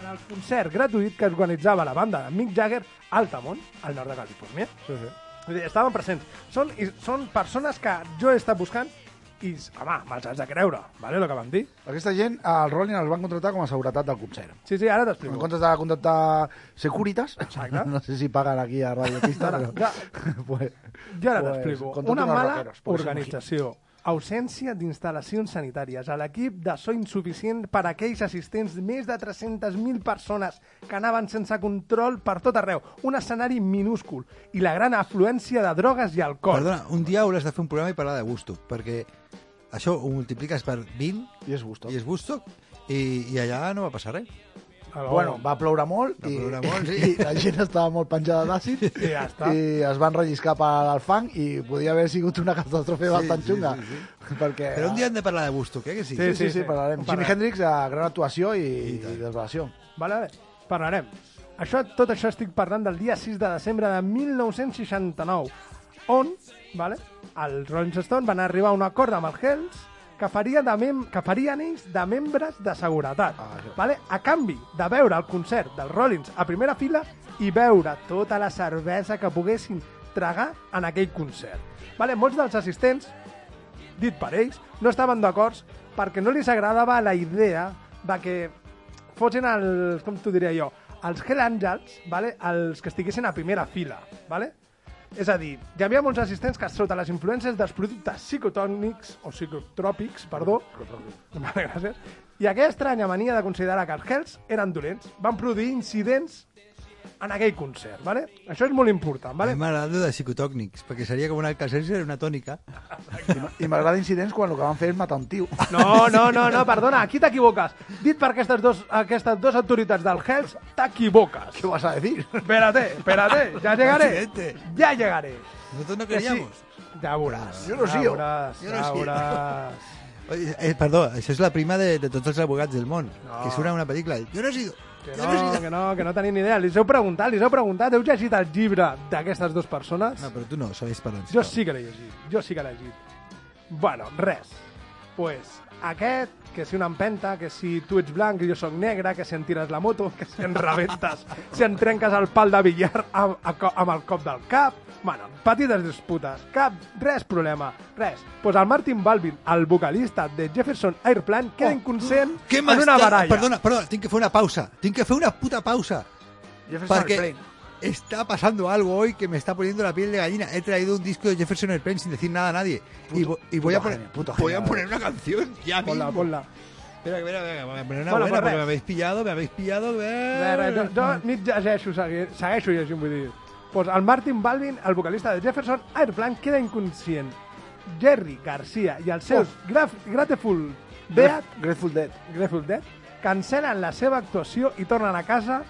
en el concert gratuït que organitzava la banda de Mick Jagger a Altamont, al nord de Califòrnia. Sí, sí. Estaven presents. Són, són persones que jo he estat buscant i, home, me'ls has de creure, vale, el que van dir? Aquesta gent, al Rolling els van contractar com a seguretat del concert. Sí, sí, ara En t'explico. comptes de contractar Securitas, Exacte. no sé si paguen aquí a Radio Pista, però... ja, pues, jo ara pues, t'explico. Una mala organització, ausència d'instal·lacions sanitàries, a l'equip de so insuficient per a aquells assistents, més de 300.000 persones que anaven sense control per tot arreu, un escenari minúscul i la gran afluència de drogues i alcohol. Perdona, un dia hauràs de fer un programa i parlar de Woodstock, perquè això ho multipliques per 20 I és gusto. i és Woodstock, i, i allà no va passar res. Alò- Bueno, va ploure molt, Va i, ploure molt, sí. i la gent estava molt penjada d'àcid I ja està. i es van relliscar pel fang i podia haver sigut una catàstrofe Sí, bastant sí, xunga. sí, Perquè, Però un dia hem de parlar de Woodstock, eh, que sí? Sí, Sí, sí, sí, sí. parlarem. Jimi. Hendrix, a gran actuació i, i desvelació. Vale, vale. Parlarem. Això, tot això estic parlant del dia 6 de desembre de 1969, on vale, els Rolling Stones van arribar a un acord amb els Hells que, faria de mem que farien ells de membres de seguretat. Ah, això. vale? A canvi de veure el concert dels Rollins a primera fila i veure tota la cervesa que poguessin tragar en aquell concert. Vale? Molts dels assistents dit per ells, no estaven d'acord perquè no li agradava la idea de que fossin els, com t'ho diria jo, els Hell Angels, vale? els que estiguessin a primera fila. Vale? És a dir, hi havia molts assistents que sota les influències dels productes psicotònics, o psicotròpics, perdó, vale, gràcies, i aquella estranya mania de considerar que els Hells eren dolents, van produir incidents en aquell concert, vale? Això és molt important, Vale. vale? M'agrada de psicotòcnics, perquè seria com una alcacència una tònica. I m'agrada incidents quan el que van fer és matar un tio. No, no, no, no, perdona, aquí t'equivoques. Dit per aquestes dos, aquestes dos autoritats del Hells, t'equivoques. ¿Qué vas a decir? Espérate, espérate, ya llegaré. Ya llegaré. Nosotros no Que sí. queríamos. Ja veuràs. Jo no ja sigo. veuràs, Jo no ja veuràs. Oye, eh, perdó, això és la prima de, de tots els abogats del món, No. que surt en una pel·lícula. Jo no he sido. Que no que no, que no tenim ni idea. Li heu preguntat, li heu preguntat. Heu llegit el llibre d'aquestes dues persones? No, però tu no, sabés per on. Jo sí que l'he llegit, jo sí que l'he llegit. Bueno, res. Pues aquest, que si una empenta, que si tu ets blanc i jo sóc negre, que si em tires la moto, que si em rebentes, si em trenques el pal de billar amb, amb el cop del cap... Bueno, petites disputes, cap, res problema, res. Pues el Martin Balvin, el vocalista de Jefferson Airplane, queda Oh, inconscient en una baralla. Perdona, perdona, tinc que fer una pausa. Tinc que fer una puta pausa. Jefferson Perquè Airplane. Está pasando algo hoy que me está poniendo la piel de gallina. He traído un disco de Jefferson Airplane sin decir nada a nadie. y, vo- y voy, a poner, genio, voy a poner una canción ya Ponla, mismo. ponla. Espera, espera, espera, voy a poner una buena pues porque me habéis pillado, me habéis pillado. Segueixo llegint, vull dir. Pues el Martin Balvin, el vocalista de Jefferson Airplane, queda inconscient. Jerry Garcia i els seus oh. graf, Grateful Dead, Grateful Dead. Grateful Dead cancelen la seva actuació i tornen a casa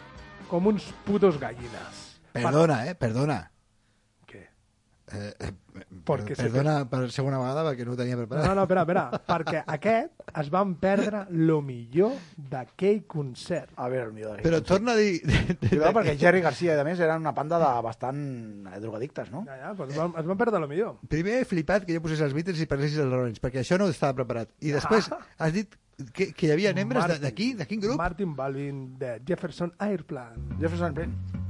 com uns putos gallines. Perdona, eh, perdona. Què? Eh, eh, Porque se perdona per segona vegada perquè no ho tenia preparat. No, no, espera, espera, perquè aquest es van perdre lo millor d'aquell concert. A veure, el millor d'aquest. Però torna a dir... Cuidado, perquè Jerry Garcia, a més, eren una panda de bastant eh, drogadictes, no? Ja, ja, es, van, es van perdre lo millor. Primer he flipat que jo posés els Beatles i parlessis dels Rollins, perquè això no estava preparat. I després has dit que, que hi havia membres de- d'aquí, de quin grup? Martin Balvin de Jefferson Airplane. Jefferson Airplane.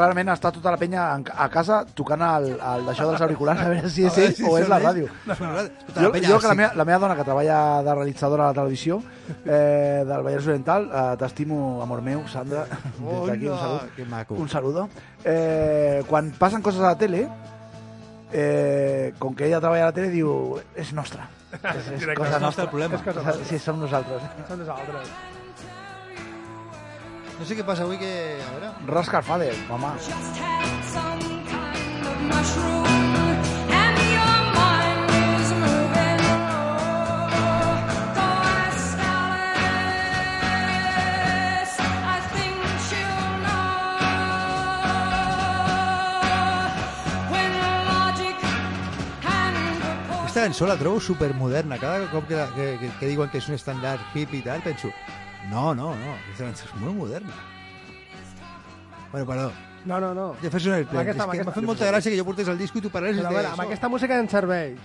Clarament està tota la penya en- a casa tocant el, el d'això dels auriculars a veure si és ell si o és la ràdio. Escolta, Jo, penya, jo que la meva, la meva dona, que treballa de realitzadora a la televisió eh, del Vallès Oriental, eh, t'estimo, amor meu, Sandra, des d'aquí un salut. que maco. Un saludo. Eh, quan passen coses a la tele, eh, com que ella treballa a la tele, diu, és nostra. És, és cosa nostra. el problema. És cosa nostra. Sí, som nosaltres. Són nosaltres. No sé què passa avui que... A veure... Rascar Fader, mamà. just had some kind of mushroom and your mind is moving. Go ask Alice. I think she'll know when logic and proportion. Aquesta cançó la trobo supermoderna. Cada cop que, la- que, que, que diuen que és un estàndard hip i tal, penso... No, no, no. Aquesta cançó és molt moderna. Bueno, perdó. No, no, no. Jefferson Airplane. Amb aquesta- amb m'ha fet molta gràcia que jo portés el disco i tu parles Però a veure, amb aquesta música ens serveix.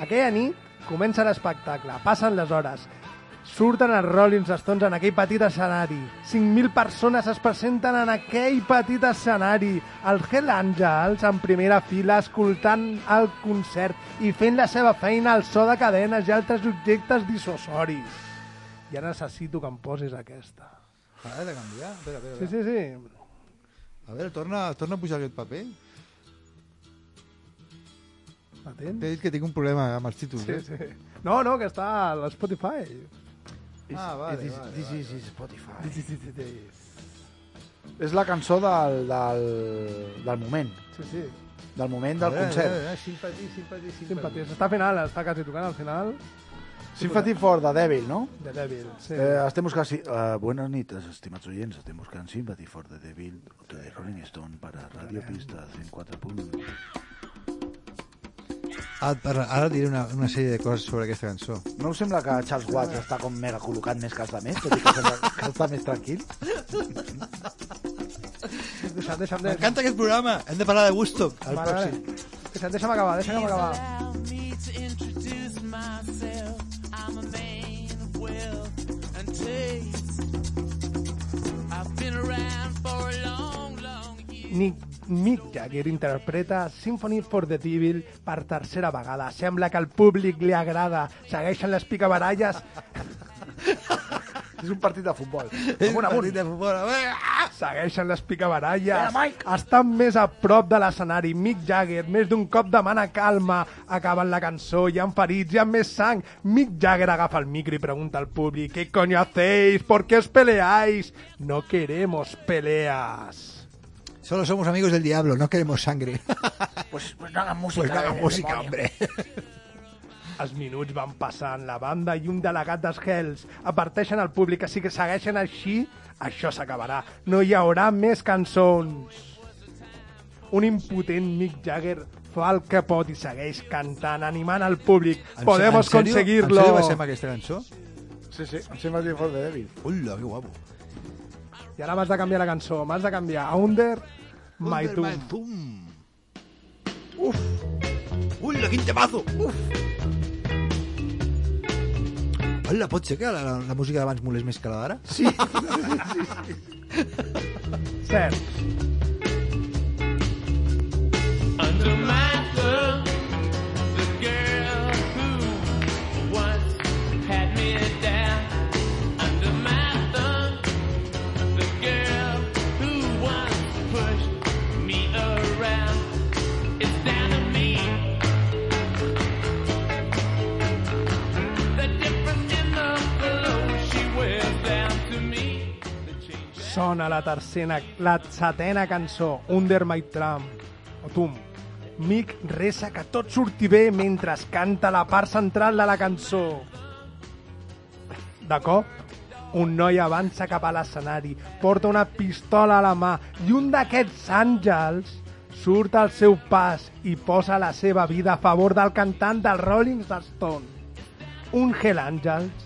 Aquella nit comença l'espectacle, passen les hores, surten els Rolling Stones en aquell petit escenari. 5.000 persones es presenten en aquell petit escenari. Els Hell Angels en primera fila escoltant el concert i fent la seva feina al so de cadenes i altres objectes dissuasoris. Ja necessito que em posis aquesta. Ah, de canviar? Espera, espera, Sí, espera. sí, sí. A veure, torna, torna a pujar aquest paper. La tens? T'he dit que tinc un problema amb els títols, Sí, eh? sí. No, no, que està a l'Spotify. Ah, vale, This, vale, this vale. is Spotify. Sí, sí, sí, sí. És la cançó del, del, del moment, Sí, sí. del moment del veure, concert. veure, Simpatia, simpatia, Simpatia. simpatia. S'està fent al, està quasi tocant al final. Sympathy for the Devil, no? The Devil, sí. Eh, estem buscant... Uh, buenas nits, estimats oients. Estem buscant Sympathy for the Devil de Rolling Stone para Radio Pista 104 punt. Ara, ara, ara diré una, una sèrie de coses sobre aquesta cançó. No us sembla que Charles Watts està com mega col·locat més que els altres, tot i que, sembla que està més tranquil? Deixa'm, deixa'm, deixa'm. M'encanta aquest programa. Hem de parlar de Woodstock, Vale, pròxim. vale. Deixa'm, deixa'm acabar, deixa'm acabar. Nick, Mick Jagger interpreta Symphony for the Devil per tercera vegada. Sembla que al públic li agrada. Segueixen les picabaralles. És un partit de futbol. És un partit de futbol. Ah! Segueixen les picabaralles. Estan més a prop de l'escenari. Mick Jagger, més d'un cop demana calma. Acaben la cançó, hi ha ferits, hi ha més sang. Mick Jagger agafa el micro i pregunta al públic ¿Qué coño hacéis? ¿Por qué os peleáis? No queremos peleas. Solo somos amigos del diablo, no queremos sangre. Pues, pues no hagan música. Pues no hagan eh, música, demonio. hombre. Els minuts van passant, la banda i un delegat dels Hells adverteixen al públic que si que segueixen així, això s'acabarà. No hi haurà més cançons. Un impotent Mick Jagger fa el que pot i segueix cantant, animant al públic. En Podemos se- en sèrio? conseguirlo. En sèrio va ser amb aquesta cançó? Sí, sí, Sympathy for the Devil. Hola, que guapo. I ara m'has de canviar la cançó, m'has de canviar a Under My Under Tomb. my thumb. Uf. Hola, quin temazo. Uf. Hola, pot ser que la, la, la música d'abans molés més que la d'ara? Sí. Cert. Under my Sona la tercera, la setena cançó, Under My Thumb, o Tum. Mick resa que tot surti bé mentre es canta la part central de la cançó. De cop, un noi avança cap a l'escenari, porta una pistola a la mà i un d'aquests àngels surt al seu pas i posa la seva vida a favor del cantant dels Rolling Stones. un Hell Angels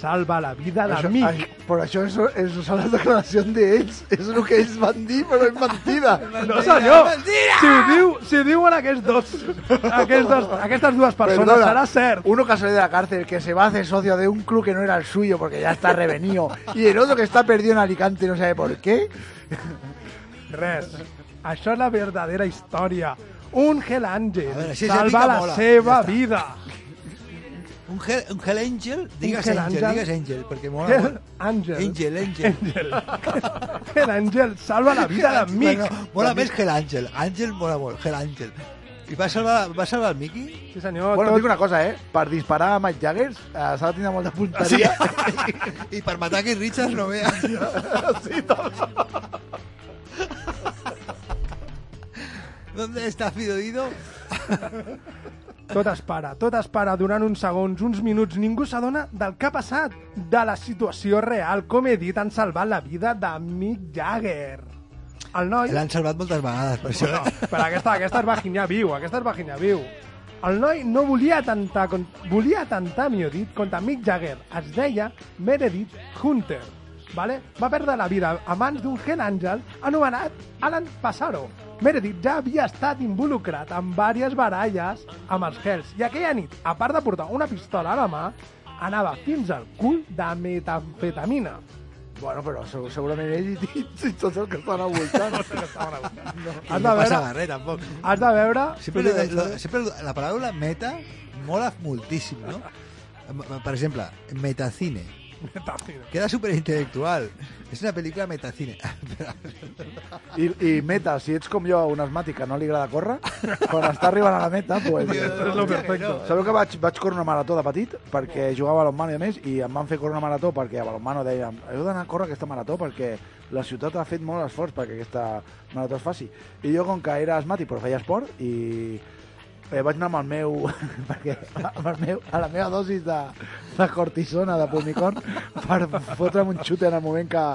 salva la vida Això, d'amic. ai, però això, eso, eso són les declaracions d'ells. És el que ells van dir, però és mentida. No, senyor! Si ho, diu, si ho diuen aquests dos, aquests dos, aquestes dues persones, Perdona, serà cert. Uno que ha salido de la cárcel, que se va a hacer socio de un club que no era el suyo porque ya está revenido. y el otro que está perdido en Alicante, no sabe por qué. Res. Això és la verdadera història. Un Hell Angel A veure, si és salva la mola. seva Ja està. vida. Un Hell, un Hell Angel, digues Hell Angel, Angel. digues Angel, perquè mola Hell. Angel. Angel, Angel. Angel. Hell Angel salva la vida d'amic. Bueno, mola més Hell Angel. Àngel mola molt, Hell Angel. I va salvar, va salvar el Mickey? Sí, senyor. Bueno, tot- dic una cosa, eh? Per disparar a Mike Jagger eh, s'ha de tenir molta punteria. I per matar Keith Richards no vea. sí, tot. ¿Dónde está Fido Tot es para, tot es para durant uns segons, uns minuts. Ningú s'adona del que ha passat, de la situació real. Com he dit, han salvat la vida de Mick Jagger. El noi... L'han salvat moltes vegades, per això. No, però aquesta, aquesta és Virginia viu, aquesta és Virginia viu. El noi no volia atentar, con- volia atentar, millor dit, contra Mick Jagger. Es deia Meredith Hunter. Vale? Va perdre la vida a mans d'un Hell Angel anomenat Alan Passaro. Meredith ja havia estat involucrat en diverses baralles amb els Hells i aquella nit, a part de portar una pistola a la mà, anava fins al cul de metamfetamina. Bueno, però seg- segurament ell i, tots els que estan al voltant. Has No de veure, passa res, tampoc. has de veure... Sempre, lo, lo, sempre la paraula meta mola moltíssim, no? Per exemple, metacine. Metamfetamina. Queda superintel·lectual. És una pel·lícula metacine. I, I meta, si ets com jo, un asmàtic que no li agrada córrer, quan està arribant a la meta, pues, És lo perfecto. Sabeu que vaig, vaig córrer una marató de petit perquè jugava a balonmano i a més i em van fer córrer una marató perquè a balonmano dèiem heu d'anar a córrer aquesta marató perquè la ciutat ha fet molt esforç perquè aquesta marató es faci. I jo, com que era asmàtic però feia esport i eh, vaig anar amb el meu, perquè, amb el meu, a la meva dosis de, de cortisona, de pulmicort, per fotre'm un xute en el moment que,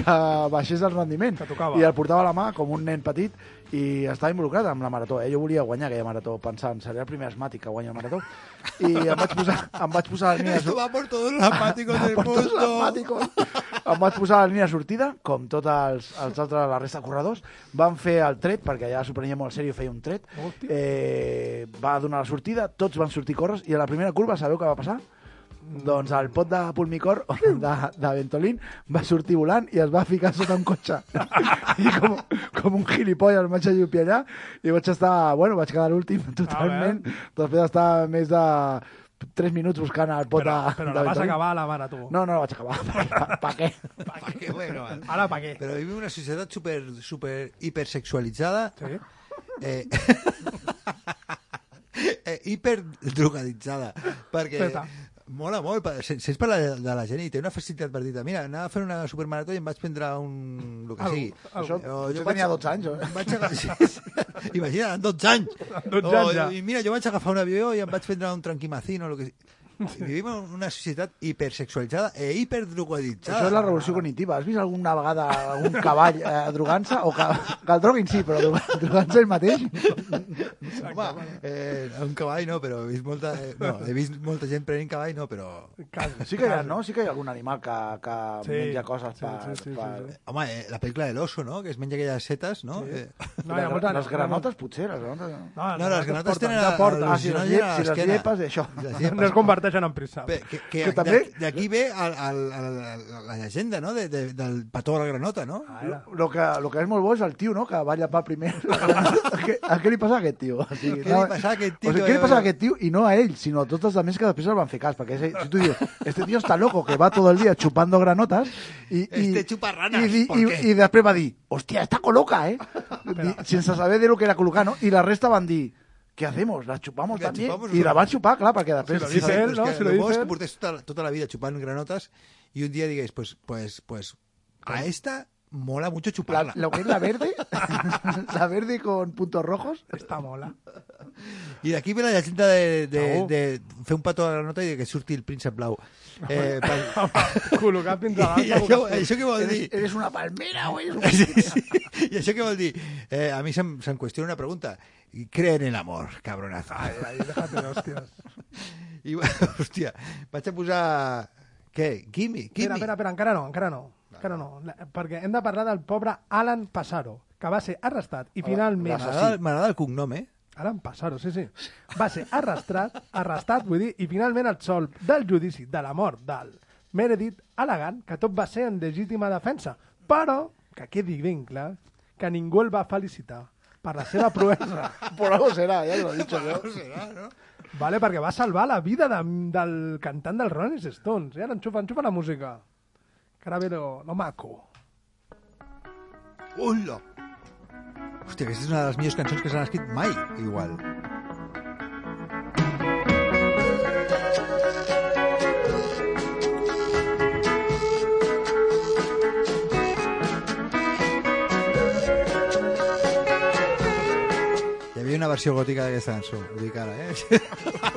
que baixés el rendiment. Que tocava. I el portava a la mà com un nen petit i estava involucrat amb la marató. Eh? Jo volia guanyar aquella marató pensant, seré el primer asmàtic que guanya la marató. I em vaig posar, em vaig posar la línia Esto va por todos los apáticos del mundo. Em vaig posar a la línia de sortida, com tots els, els altres, la resta de corredors. Van fer el tret, perquè allà s'ho prenia molt sèrio, feia un tret. Eh, va donar la sortida, tots van sortir a córrer, i a la primera curva, sabeu què va passar? Doncs el pot de pulmicor de, de Ventolin va sortir volant i es va ficar sota un cotxe. I com, com un gilipolles em vaig allupir allà i vaig estar, bueno, vaig quedar l'últim totalment, després d'estar més de 3 minuts buscant el pot Però, de, però de la vas acabar a la marató. No, no la vaig acabar. Per, per què? Perquè, bueno, Ara pa què? Però vivim una societat super, super hipersexualitzada, Sí? eh, eh, hiperdrogaditzada, perquè Feta. Mola molt, se- saps parlar de, de la gent i té una facilitat per dir mira, anava a fer una supermarató i em vaig prendre un... el que sigui. Això, O jo vaig- tenia 12 anys. em vaig agafar... Sí, amb 12 anys. 12 anys ja. O, I mira, jo vaig agafar un avió i em vaig prendre un tranquimacín o el que sigui. Vivim en una societat hipersexualitzada e hiperdrogaditzada. Això és la revolució cognitiva. Has vist alguna vegada algun cavall eh, drogant-se? O que, que el droguin sí, però drog- drogant-se ell mateix? Home, eh, un cavall no, però he vist molta, eh, no, he vist molta gent prenent cavall, no, però... Sí que hi ha, no? Sí que hi ha algun animal que, que Sí, menja coses sí, per... sí, sí, per... sí, sí. Home, eh, la pel·lícula de l'oso, no?, que es menja aquelles setes, no? Sí. Eh, No, molta- les granotes, potser, les granotes... No, no, les granotes porten, tenen... ja porten. Ah, si les, al·lucinogen llep, a si les llepes, això. Les No llepes. es converteixen en. Bé, que, que, Que també- d'aquí- ve el, el, el, el, la llegenda, no?, de, de, del petó a la granota, no? Ara. Lo que, lo que és molt bo és el tio, no?, que va llepar primer. la granota. a, què, a què li passa a aquest tio? O sigui, Què li passa a aquest tio O sigui, que què li va- passa a aquest tio? I no a ell, sinó a tots els altres que després el van fer cas. Perquè ese, si tu dius, este tío está loco, que va todo el día chupando granotas. Y, y, Este chupa ranas, hòstia, està coloca, eh? Sense saber de lo que era colocar, no? I la resta van dir, ¿qué hacemos? ¿La chupamos La también? chupamos I la una- van xupar, clar, perquè després... Si lo dice él, Però és ¿no? que Si lo lo bo dice és que él. portés tota, tota la vida chupant granotes i un dia digués, pues, pues, pues, a esta mola mucho La, chuparla. lo que es la verde, la verde con puntos rojos, Està mola. I d'aquí ve la llegenda de, de, Segur. de fer un petó a la granota i que surti el príncep blau. Eh, per... Col·locat fins a I això, això què vol dir? eres, eres una palmera o eres un... Sí, sí. I això què vol dir? Eh, a mi se'm, se'm qüestiona una pregunta. I creen en el amor, cabronazo. Ai, ai, déjate de hòsties. I hòstia, vaig a posar... Què? Gimme, Espera, gimme. espera, espera, encara no, encara no. Encara no, La- perquè hem de parlar del pobre Alan Passaro, que va ser arrestat i finalment... M'agrada m'agrada el cognom, eh? Alan Passaro, sí, sí. Va ser arrestat, arrestat, vull dir, i finalment el sol del judici de la mort del Meredith al·legant que tot va ser en legítima defensa, però que quedi ben clar que ningú el va felicitar per la seva proesa. Por algo será, ya te lo he dicho yo. Vale, perquè va salvar la vida de, del cantant dels Rolling Stones. I ara enxufa, enxufa la música. Que ara ve lo, lo maco. Hola! Hòstia, aquesta és una de les millors cançons que s'han escrit mai, igual. Hi havia una versió gòtica d'aquesta cançó, ho dic ara, eh?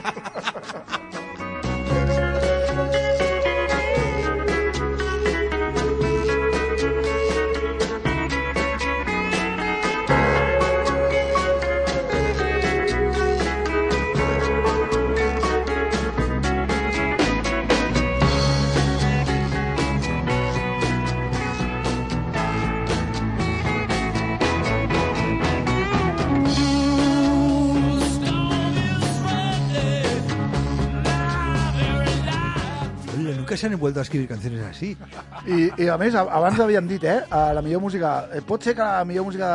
vuelto a escribir canciones así. I, I a més, a- abans havíem dit, eh, a la millor música... Eh, pot ser que la millor música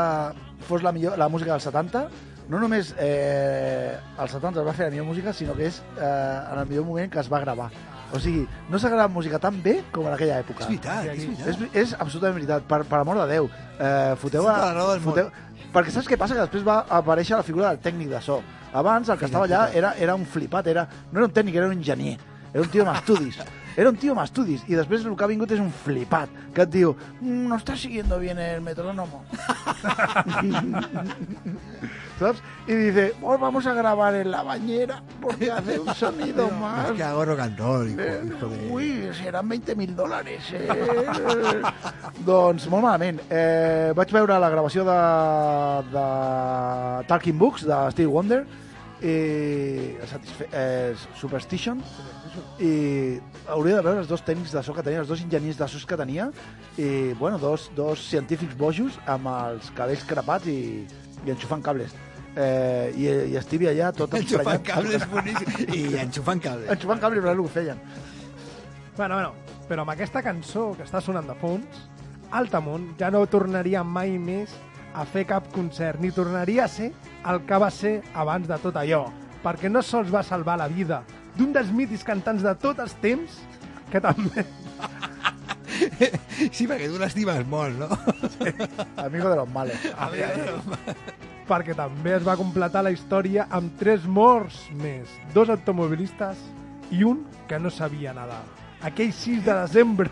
fos la, millor, la música dels 70? No només eh, als 70 es va fer la millor música, sinó que és eh, en el millor moment que es va gravar. O sigui, no s'ha gravat música tan bé com en aquella època. És veritat, és veritat. És, és absolutament veritat, per, per amor de Déu. Eh, foteu del món. Perquè saps què passa? Que després va aparèixer la figura del tècnic de so. Abans el que estava allà era, era un flipat, era, no era un tècnic, era un enginyer. Era un tio amb estudis. Era un tio amb estudis. I després el ha vingut és un flipat, que et diu, "Mm, no está siguiendo bien el metrónomo. ¿Sabes? Y dice, pues vamos a grabar en la bañera porque hace un sonido más. Es que hago rock and roll, hijo, hijo de... Ui, seran 20.000 dòlars, eh? doncs molt malament. Eh, vaig veure la gravació de, de Talking Books, de Steve Wonder, i eh, Superstition, i hauria de veure els dos tècnics de so que tenia, els dos enginyers de so que tenia, i, bueno, dos, dos científics bojos amb els cabells crepats i, i enxufant cables. Eh, i, I Stevie allà tot Enxufant emprenyat. cables boníssim. I enxufant cables. Enxufant cables, però és el que feien. Bueno, bueno, però amb aquesta cançó que està sonant de fons, Altamont ja no tornaria mai més a fer cap concert, ni tornaria a ser el que va ser abans de tot allò, perquè no sols va salvar la vida d'un dels mítics cantants de tots els temps, que també... Sí, perquè tu l'estimes molt, no? Amigo de los males. perquè també es va completar la història amb tres morts més, dos automobilistes i un que no sabia nedar. Aquell 6 de desembre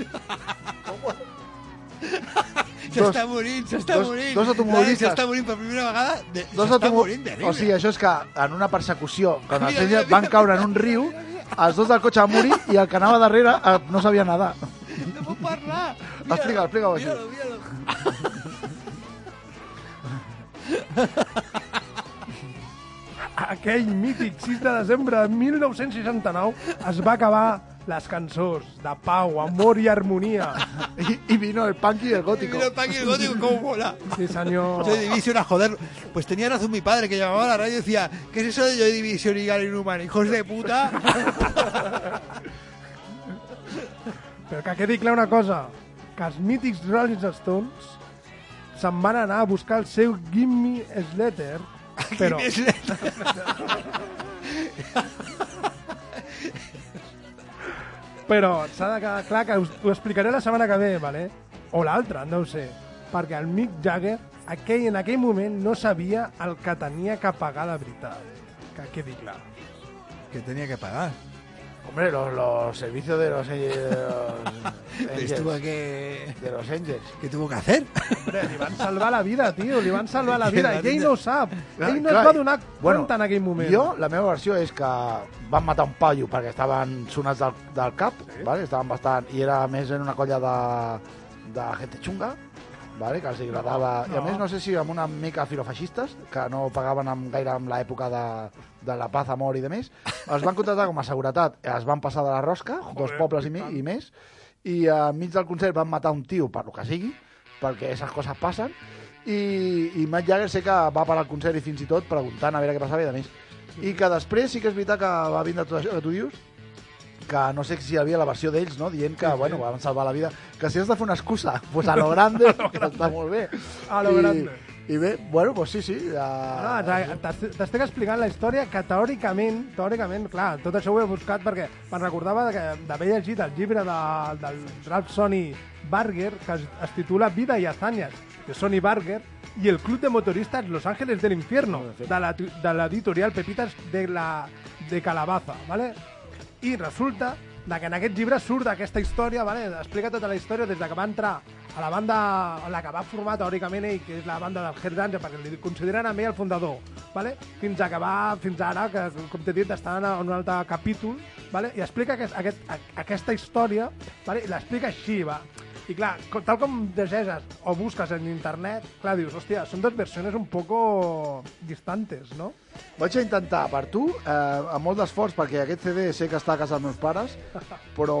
S'està morint, s'està dos- morint. dos automobilistes. S'està morint per primera vegada. De, Dos morint terrible. O sigui, això és que en una persecució, quan els Mira, mira, mira, van mira, caure en un riu, els dos del cotxe van morir i el que anava darrere eh, no sabia nedar. No puc parlar. Explica, explica-ho així. Míralo, míralo. aquell mític 6 de desembre de 1969 es va acabar les cançons de pau, amor i harmonia. Y, y vino el punk y el gótico. Mira el punk y el gótico, cómo mola. Sí, senyor. Joy Division a joder. Pues tenía razón mi padre que llamaba a la radio y decía, ¿qué es eso de Joy Division y Gary Newman? Hijos de puta. Però que quedi clar una cosa, que els mítics Rolling Stones se'n van anar a buscar el seu Gimme Slater, però... Però s'ha de quedar clar que us, ho explicaré la setmana que ve, vale? o l'altra, no ho sé, perquè el Mick Jagger aquell, en aquell moment no sabia el que tenia que pagar de veritat. Que quedi clar. que tenía que pagar. Hombre, los, los servicios de los, eh, de los Angels. que... De los Angels. ¿Qué tuvo que hacer? Hombre, li van salvar la vida, tio, li van salvar la vida. I ell no ho sap. Clar, Ell no clar. es va donar Bueno, compte en aquell moment. Jo, la meva versió és que van matar un paio perquè estaven sonats del, del cap, sí. vale? estaven bastant... I era més en una colla de, de gente xunga, vale? que els agradava... I a més, no sé si amb una mica filofeixistes, que no pagaven amb, gaire amb l'època de, de la paz, amor i de més, els van contratar com a seguretat, es van passar de la rosca, dos pobles i, mi, i més, i enmig del concert van matar un tio per lo que sigui, perquè aquestes coses passen, i, i Matt Jagger sé que va parar el concert i fins i tot preguntant a veure què passava i de més. I que després sí que és veritat que va vindre tot això que tu dius, que no sé si hi havia la versió d'ells, no? dient que, bueno, van salvar la vida. Que si has de fer una excusa, pues a lo grande, que està molt bé. A lo I, grande. I bé, bueno, pues sí, sí. No, t'es- t'es- T'estic explicant la història que teòricament, teòricament, clar, tot això ho he buscat perquè me'n recordava de que d'haver llegit el llibre de, del Ralph Sonny Barger que es, es titula Vida y hazañas de Sonny Barger i el Club de Motoristas Los Ángeles del Infierno de la- de l'editorial Pepitas de, la, de Calabaza, ¿vale? I resulta que en aquest llibre surt aquesta història, vale? explica tota la història des de que va entrar a la banda a la que va formar teòricament ell, que és la banda del Hells Angels, perquè li consideren a mi el fundador, vale? fins a que va, fins ara, que com t'he dit, està en un altre capítol, vale? i explica aquest, aquest, aquesta història, vale? l'explica així, va. I clar, tal com llegeixes o busques en internet, clar, dius, hòstia, són dos versions un poco distantes, no? Vaig a intentar per tu, eh, amb molt d'esforç, perquè aquest CD sé que està a casa dels meus pares, però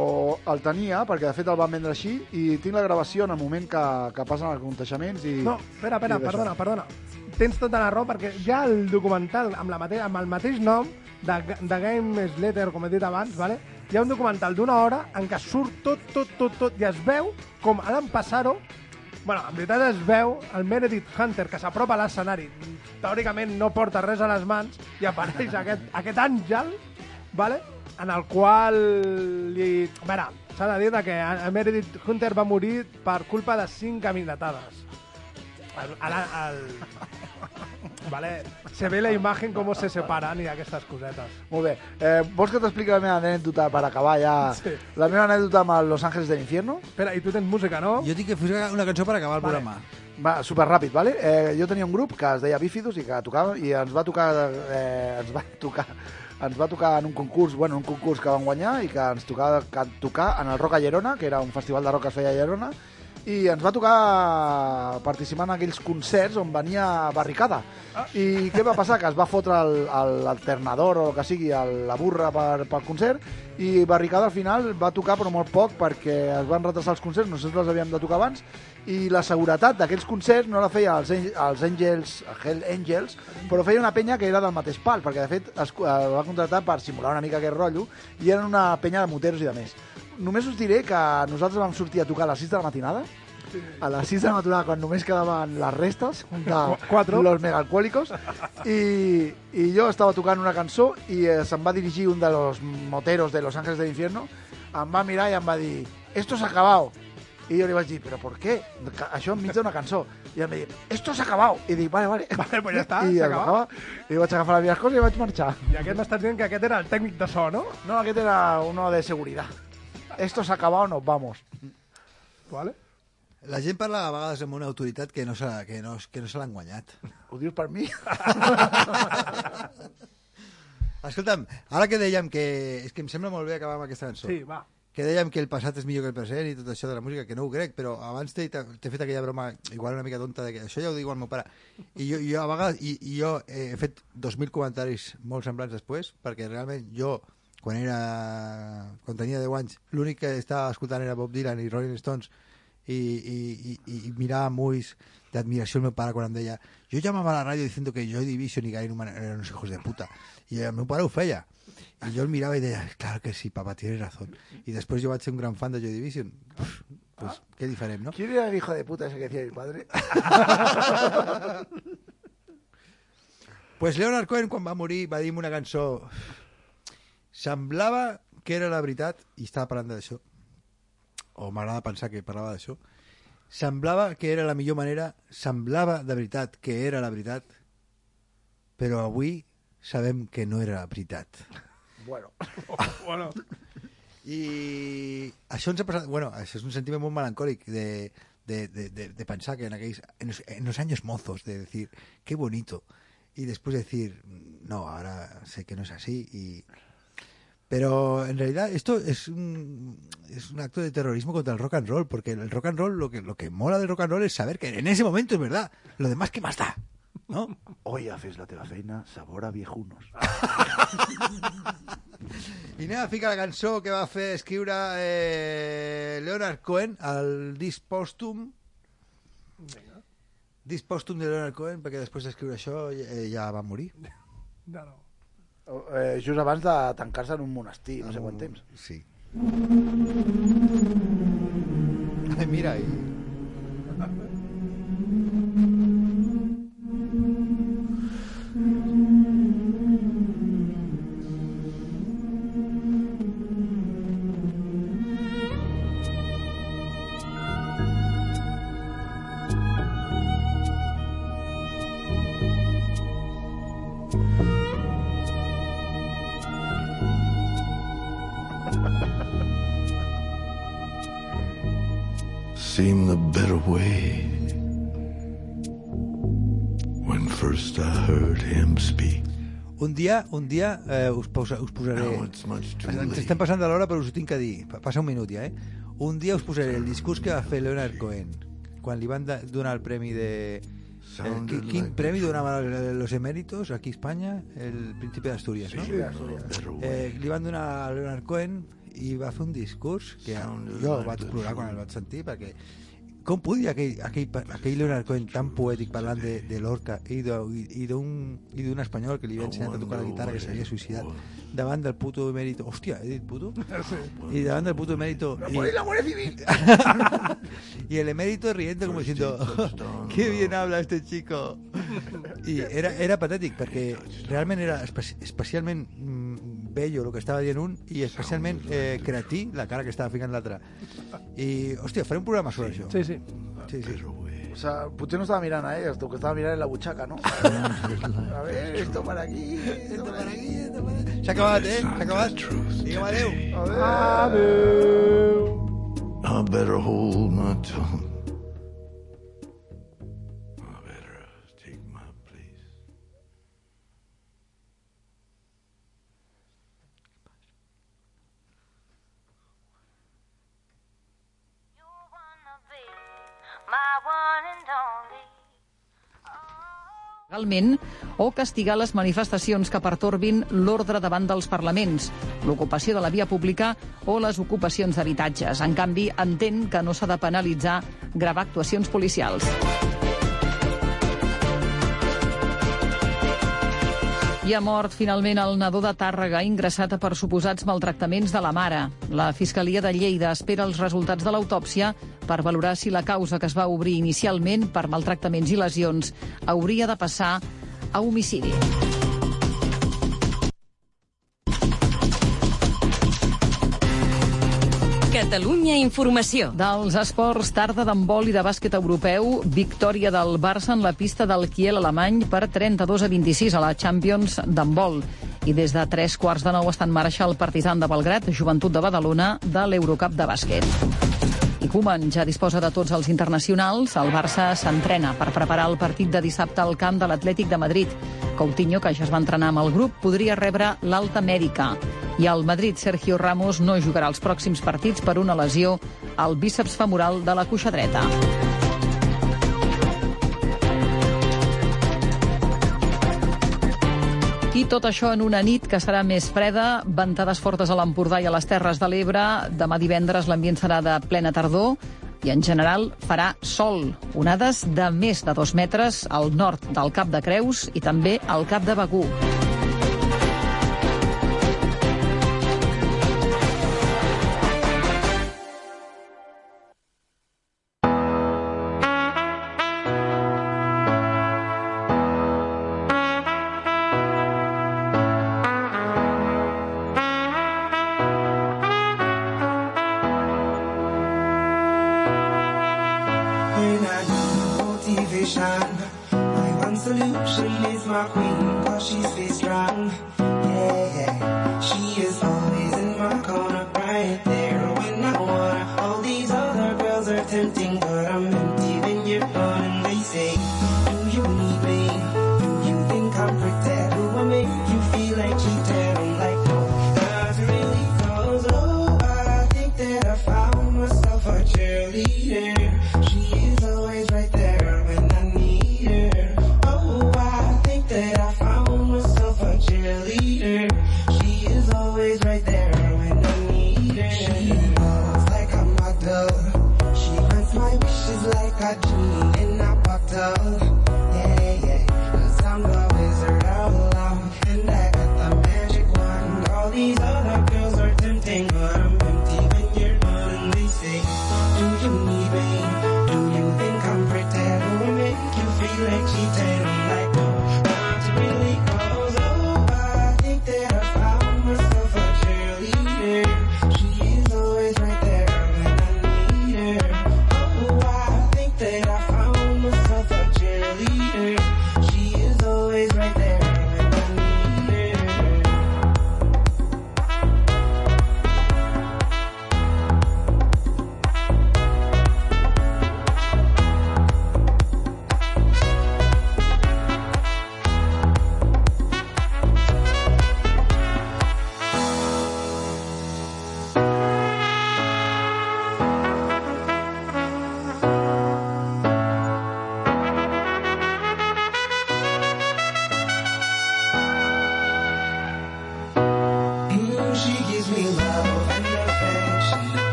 el tenia, perquè de fet el van vendre així, i tinc la gravació en el moment que, que passen els conteixements i... No, espera, espera, perdona, perdona. Tens tota la raó, perquè ja el documental amb, la mate amb el mateix nom de, de Game Slater, com he dit abans, vale? Hi ha un documental d'una hora en què surt tot, tot, tot, tot, i es veu com Alan Passaro, bueno, en veritat es veu el Meredith Hunter, que s'apropa a l'escenari, teòricament no porta res a les mans, i apareix aquest, aquest àngel, vale? en el qual li... A s'ha de dir que Meredith Hunter va morir per culpa de cinc caminatades. El, el, el, vale, se ve la imagen com se separan i aquestes cosetes. Molt bé. Eh, vols que t'expliqui la meva anècdota per acabar ja? Sí. La meva anècdota amb Los Ángeles del Infierno? Espera, i tu tens música, no? Jo tinc que fer una cançó per acabar el Vale. programa. Va, super ràpid, vale? Eh, jo tenia un grup que es deia Bífidus i que tocava i ens va tocar eh, ens va tocar ens va tocar en un concurs, bueno, un concurs que van guanyar i que ens tocava que, tocar en el Rock a Llerona, que era un festival de rock que es feia a Llerona, i ens va tocar participar en aquells concerts on venia barricada. I què va passar? Que es va fotre l'alternador o el que sigui, el, la burra per, pel concert, i barricada al final va tocar però molt poc perquè es van retrasar els concerts, nosaltres els havíem de tocar abans, i la seguretat d'aquells concerts no la feia els, els Angels, Hell Angels, però feia una penya que era del mateix pal, perquè de fet es eh, va contratar per simular una mica aquest rotllo, i era una penya de moteros i de més. Només us diré que nosaltres vam sortir a tocar a les 6 de la matinada, a les 6 de la matinada, quan només quedaven les restes de Quatre. los megalcohólicos, i, i jo estava tocant una cançó i eh, se'm va dirigir un de los moteros de Los Ángeles del Infierno, em va mirar i em va dir «Esto s'ha acabado». I jo li vaig dir, però per què? Ca- Això enmig d'una cançó. I em va dir, esto s'ha acabado. I dic, vale, vale. Vale, pues ja està, I s'ha acabat. I vaig agafar les meves coses i vaig marxar. I aquest m'estàs dient que aquest era el tècnic de so, no? No, aquest era uno de seguridad. Esto s'ha acabado, nos vamos. Vale. La gent parla a vegades amb una autoritat que no se, que no, que no se l'han guanyat. Ho dius per mi? Escolta'm, ara que dèiem que... És que em sembla molt bé acabar amb aquesta cançó. Sí, va. Que dèiem que el passat és millor que el present i tot això de la música, que no ho crec, però abans t'he t'he fet aquella broma, igual una mica tonta, de que això ja ho diu el meu pare. I jo, jo a vegades, i, i jo he fet 2.000 comentaris molt semblants després, perquè realment jo, quan era quan tenia 10 anys, l'únic que estava escoltant era Bob Dylan i Rolling Stones, i, i, i, i mirava amb ulls d'admiració el meu pare quan em deia jo llamava a la ràdio diciendo que Joy Division i Gary Numan eren uns hijos de puta i el meu pare ho feia. I jo el mirava i deia, claro que sí, papá, tienes razón i després jo vaig ser un gran fan de Joy Division. Pues, pues què diferent, no? ¿Quién era el hijo de puta ese que decía mi padre? Pues Leonard Cohen, quan va morir, va dir una cançó... Semblava que era la veritat, i estava parlant d'això, o m'agrada pensar que parlava d'això, semblava que era la millor manera, semblava de veritat que era la veritat, però avui sabem que no era la veritat. Bueno. bueno. I això ens ha passat... Bueno, això és un sentiment molt melancòlic de, de, de, de, de pensar que en aquells... En los, en los años mozos, de decir, qué bonito. Y después decir, no, ahora sé que no es así y... Pero en realidad esto es un, es un acto de terrorismo contra el rock and roll, porque el rock and roll, lo que, lo que mola del rock and roll es saber que en ese momento es verdad. Lo demás, ¿qué más da? ¿No? Hoy ja fes la teva feina, sabor a viejunos. I anem a ficar la cançó que va fer escriure eh, Leonard Cohen al disc pòstum disc pòstum de Leonard Cohen perquè després d'escriure això eh, ja va morir No, no. Eh, just abans de tancar-se en un monestir, no sé quant temps. sí Ai, mira i... seemed the better way when first I heard him speak. un dia, un dia eh, us, posa, us posaré ens estem passant de l'hora però us ho tinc que dir Pa- passa un minut ja, eh un dia us posaré el discurs que va fer Leonard Cohen quan li van donar el premi de el, qui- quin like premi donaven los eméritos aquí a Espanya? El Príncipe de Asturias, no? better way. Eh, li van donar a Leonard Cohen i va fer un discurs que Sounded jo vaig plorar quan el vaig sentir perquè com podia aquell, aquell, aquell Leonard Cohen tan poètic parlant de, de l'Orca i i d'un i espanyol que li havia ensenyat a tocar la guitarra que s'havia suïcidat davant del puto emèrito hòstia, he dit puto? y davant del puto emérito y, y el emérito riendo como diciendo qué bien habla este chico i era, era patètic perquè realment era espe especialment mm, bello el que estava dient un i especialment eh, creatí la cara que estava ficant l'altre i hòstia, faré un programa sobre això Sí, sí. sí, sí. O sea, potser no estava mirant a elles, tu que estava mirant en la butxaca, no? A ver, esto para aquí, esto para aquí. s'ha acabat, eh? s'ha acabat truth digue'm adeu Adeu. I better hold my tongue. Legalment o castigar les manifestacions que pertorbin l'ordre davant dels parlaments, l'ocupació de la via pública o les ocupacions d'habitatges. En canvi, entén que no s'ha de penalitzar gravar actuacions policials. I ha mort finalment el nadó de Tàrrega ingressat per suposats maltractaments de la mare. La Fiscalia de Lleida espera els resultats de l'autòpsia per valorar si la causa que es va obrir inicialment per maltractaments i lesions hauria de passar a homicidi. Catalunya Informació. Dels esports, tarda d'handbol i de bàsquet europeu, victòria del Barça en la pista del Kiel alemany per 32 a 26 a la Champions d'handbol. I des de tres quarts de nou està en marxa el Partizan de Belgrat, Joventut de Badalona, de l'Eurocup de bàsquet. Koeman ja disposa de tots els internacionals. El Barça s'entrena per preparar el partit de dissabte al camp de l'Atlètic de Madrid. Coutinho, que ja es va entrenar amb el grup, podria rebre l'alta mèdica. I al Madrid, Sergio Ramos no jugarà els pròxims partits per una lesió al bíceps femoral de la cuixa dreta. I tot això en una nit que serà més freda, ventades fortes a l'Empordà i a les Terres de l'Ebre. Demà divendres l'ambient serà de plena tardor i en general farà sol. Onades de més de dos metres al nord del Cap de Creus i també al Cap de Begú. She smiles like a model. She grants my wishes like a genie in a bottle.